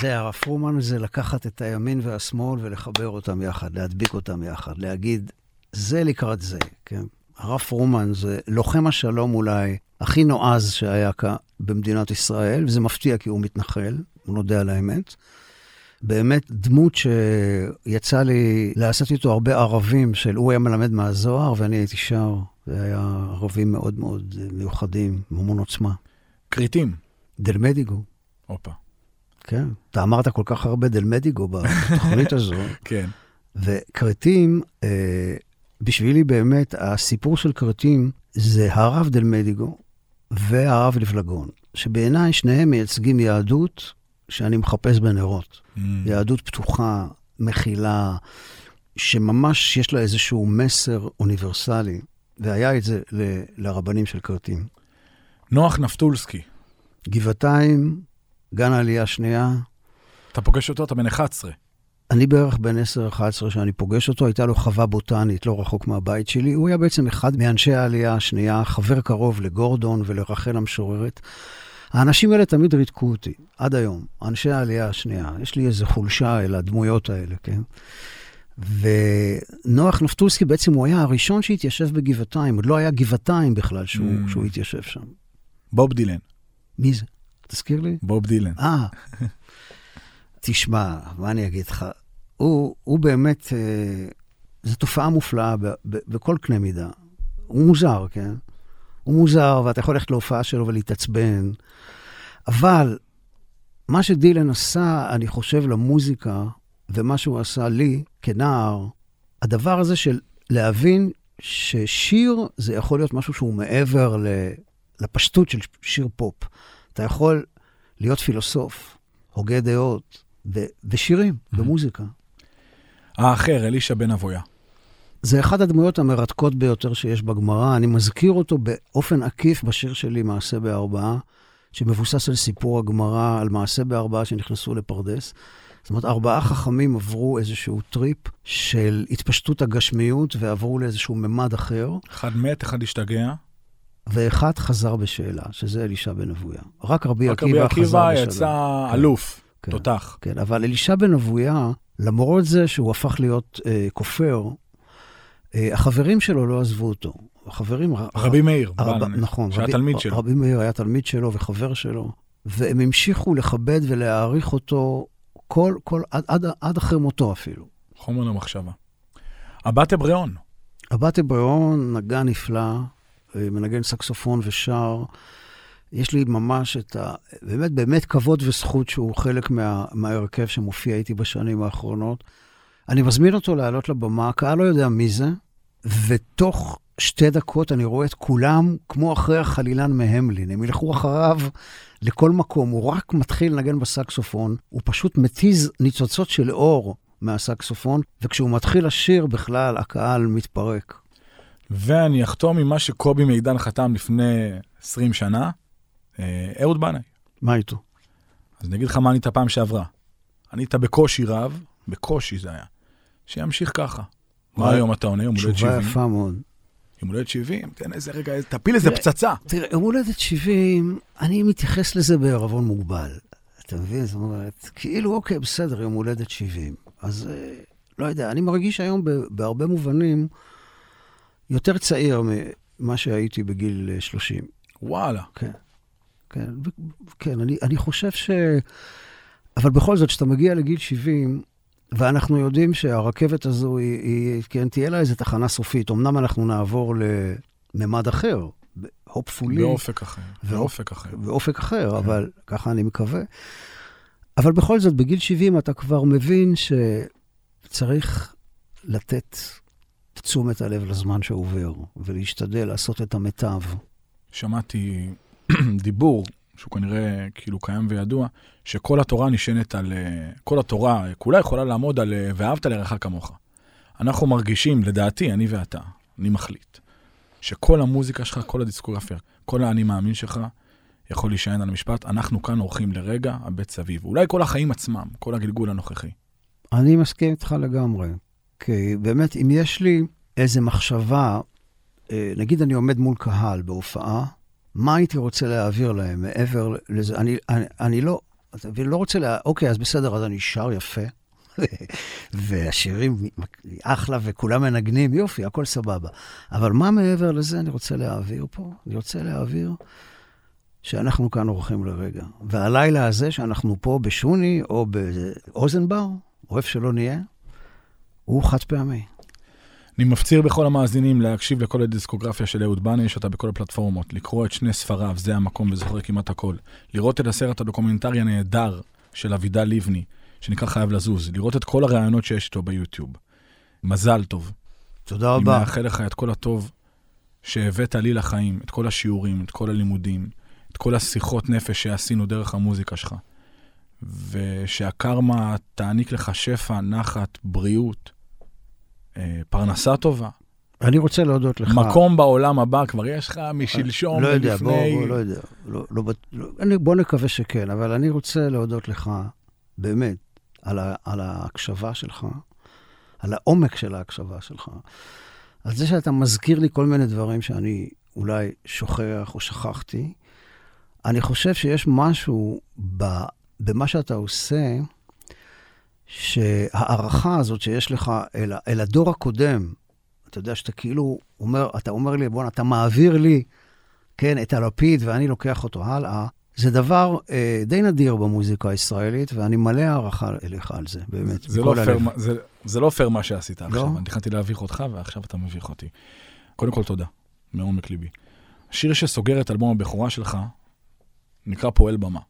זה הרב פרומן, זה לקחת את הימין והשמאל ולחבר אותם יחד, להדביק אותם יחד, להגיד, זה לקראת זה, כן? הרב פרומן זה לוחם השלום אולי הכי נועז שהיה כאן במדינת ישראל, וזה מפתיע כי הוא מתנחל, הוא נודה על האמת. באמת דמות שיצא לי לעשות איתו הרבה ערבים של הוא היה מלמד מהזוהר ואני הייתי שר. זה היה ערבים מאוד מאוד מיוחדים, עם המון עוצמה. כריתים. דלמדיגו. הופה. כן. אתה אמרת כל כך הרבה דלמדיגו בתוכנית *laughs* הזו, כן. וכרתים, אה, בשבילי באמת, הסיפור של כרתים זה הרב דלמדיגו והרב לפלגון, שבעיניי שניהם מייצגים יהדות שאני מחפש בנרות. Mm. יהדות פתוחה, מכילה, שממש יש לה איזשהו מסר אוניברסלי, והיה את זה ל- לרבנים של כרתים. נוח נפתולסקי. גבעתיים, גן העלייה השנייה, אתה פוגש אותו, אתה בן 11. אני בערך בן 10-11 שאני פוגש אותו, הייתה לו חווה בוטנית לא רחוק מהבית שלי. הוא היה בעצם אחד מאנשי העלייה השנייה, חבר קרוב לגורדון ולרחל המשוררת. האנשים האלה תמיד ריתקו אותי, עד היום, אנשי העלייה השנייה. יש לי איזו חולשה אל הדמויות האלה, כן? ונוח נפטולסקי בעצם הוא היה הראשון שהתיישב בגבעתיים, עוד לא היה גבעתיים בכלל שהוא, Mm. שהוא התיישב שם. בוב דילן. מי זה? תזכיר לי? בוב דילן. אה, *laughs* תשמע, מה אני אגיד לך? הוא, הוא באמת, אה, זו תופעה מופלאה ב, ב, בכל קנה מידה. הוא מוזר, כן? הוא מוזר, ואתה יכול ללכת להופעה שלו ולהתעצבן, אבל מה שדילן עשה, אני חושב, למוזיקה, ומה שהוא עשה לי כנער, הדבר הזה של להבין ששיר זה יכול להיות משהו שהוא מעבר לפשטות של שיר פופ. אתה יכול להיות פילוסוף, הוגה דעות, ושירים, במוזיקה. האחר, אלישע בן אבויה. זה אחת הדמויות המרתקות ביותר שיש בגמרא. אני מזכיר אותו באופן עקיף בשיר שלי, מעשה בארבעה, שמבוסס על סיפור הגמרא, על מעשה בארבעה שנכנסו לפרדס. זאת אומרת, ארבעה חכמים עברו איזשהו טריפ של התפשטות הגשמיות ועברו לאיזשהו ממד אחר, אחד מת, אחד השתגע. ואחד חזר בשאלה, שזה אלישע בן אבויה. רק רבי רק רבי עקיבא חזר עקיבא בשאלה. יצא כן. אלוף, כן. תותח. כן, אבל אלישע בן אבויה, למרות זה שהוא הפך להיות אה, כופר, אה, החברים שלו לא עזבו אותו. החברים... רבי מאיר, הרב, נכון. שהיה רבי- תלמיד שלו. רבי מאיר היה תלמיד שלו וחבר שלו, והם המשיכו לכבד ולהעריך אותו כל, כל, עד, עד, עד אחרי מותו אפילו. חומר למחשבה. הבת אבריאון. הבת אבריאון נגן נפלא, אה, מנגן סקסופון ושר. יש לי ממש את ה... באמת, באמת כבוד וזכות שהוא חלק מה, מההרכב שמופיע איתי בשנים האחרונות. אני מזמין אותו לעלות לבמה, הקהל לא יודע מי זה, ותוך שתי דקות אני רואה את כולם כמו אחרי החלילן מהמלין. הם ילכו אחריו לכל מקום, הוא רק מתחיל לנגן בסקסופון, הוא פשוט מתיז ניצוצות של אור מהסקסופון, וכשהוא מתחיל לשיר בכלל, הקהל מתפרק. ואני אחתום עם מה שקובי מידן חתם לפני 20 שנה, אה, אהוד בנאי. מה איתו? אז אני אגיד לך מה ענית פעם שעברה. ענית בקושי רב, בקושי זה היה, שימשיך ככה. מה היום אתה עונה? יום הולדת תשובה 70? יפה מאוד. יום הולדת 70? תן איזה רגע, תפיל איזה פצצה. תראה, יום הולדת 70, אני מתייחס לזה בערבון מוגבל. אתה מבין? זאת אומרת, כאילו, אוקיי, בסדר, יום הולדת 70. אז אה, לא יודע, אני מרגיש היום בהרבה מובנים יותר צעיר ממה שהייתי בגיל אה, 30. וואלה. כן, כן, כן, אני, אני חושב ש... אבל בכל זאת, כשאתה מגיע לגיל 70, ואנחנו יודעים שהרכבת הזו, היא, היא, כן, תהיה לה איזו תחנה סופית. אמנם אנחנו נעבור לממד אחר, hopefully, באופק אחר. באופק אחר. באופק אחר, אבל ככה אני מקווה. אבל בכל זאת, בגיל 70 אתה כבר מבין שצריך לתת תשומת הלב לזמן שעובר, ולהשתדל לעשות את המיטב. שמעתי *clears throat* דיבור, שהוא כנראה כאילו קיים וידוע, שכל התורה נשענת על... אה, כל התורה כולה יכולה לעמוד על אה, ואהבת לרעך כמוך. אנחנו מרגישים, לדעתי, אני ואתה, אני מחליט, שכל המוזיקה שלך, כל הדיסקוגרפיה, כל האני מאמין שלך, יכול להישען על המשפט, אנחנו כאן אורחים לרגע, הבט סביב. אולי כל החיים עצמם, כל הגלגול הנוכחי. אני מסכים איתך לגמרי. כי באמת, אם יש לי איזו מחשבה, אה, נגיד אני עומד מול קהל בהופעה, מה הייתי רוצה להעביר להם מעבר לזה? אני, אני, אני לא, מבין, לא רוצה לה... אוקיי, אז בסדר, אז אני שר יפה, *laughs* והשירים אחלה וכולם מנגנים, יופי, הכל סבבה. אבל מה מעבר לזה אני רוצה להעביר פה? אני רוצה להעביר שאנחנו כאן אורחים לרגע. והלילה הזה שאנחנו פה בשוני או באוזנבר, או איפה שלא נהיה, הוא חד פעמי. אני מפציר בכל המאזינים להקשיב לכל הדיסקוגרפיה של אהוד בנאי, שאתה בכל הפלטפורמות, לקרוא את שני ספריו, זה המקום וזוכר כמעט הכל, לראות את הסרט הדוקומנטרי הנהדר של אבידל לבני, שנקרא חייב לזוז, לראות את כל הראיונות שיש איתו ביוטיוב. מזל טוב. תודה אני רבה. מאחל לך את כל הטוב שהבאת לי לחיים, את כל השיעורים, את כל הלימודים, את כל השיחות נפש שעשינו דרך המוזיקה שלך. ושהקרמה תעניק לך שפע, נחת, בריאות, פרנסה טובה. אני רוצה להודות לך. מקום בעולם הבא כבר יש לך משלשום לא יודע, בוא, ולפני... בוא, לא יודע. לא, לא, לא, אני, בוא נקווה שכן, אבל אני רוצה להודות לך, באמת, על, ה, על ההקשבה שלך, על העומק של ההקשבה שלך, על זה שאתה מזכיר לי כל מיני דברים שאני אולי שוכח או שכחתי. אני חושב שיש משהו ב, במה שאתה עושה, שההערכה הזאת שיש לך אל, אל הדור הקודם, אתה יודע שאתה כאילו אומר, אתה אומר לי, בואנה, אתה מעביר לי, כן, את הלפיד ואני לוקח אותו הלאה, זה דבר אה, די נדיר במוזיקה הישראלית, ואני מלא הערכה אליך על זה, באמת, זה לא, פייר, זה, זה לא פייר מה שעשית לא? עכשיו. אני תכננתי להביך אותך, ועכשיו אתה מביך אותי. קודם כל, תודה, מעומק ליבי. השיר שסוגר את אלבום הבכורה שלך נקרא פועל במה.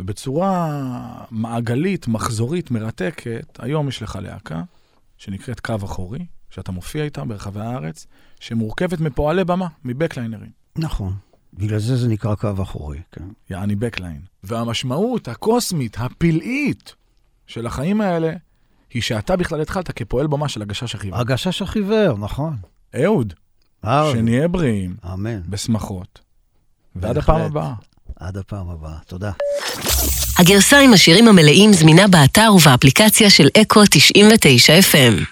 ובצורה מעגלית, מחזורית, מרתקת, היום יש לך להקה שנקראת קו אחורי, שאתה מופיע איתה ברחבי הארץ, שמורכבת מפועלי במה, מבקליינרים. נכון. בגלל זה זה נקרא קו אחורי, כן. יעני בקליין. והמשמעות הקוסמית, הפלאית של החיים האלה, היא שאתה בכלל התחלת כפועל במה של הגשש החיוור. הגשש החיוור, נכון. אהוד, אה, שנהיה בריאים, אמן. בשמחות. ועד. הפעם הבאה. עד הפעם הבאה. תודה. הגרסה עם השירים המלאים זמינה באתר ובאפליקציה של אקו 99 FM.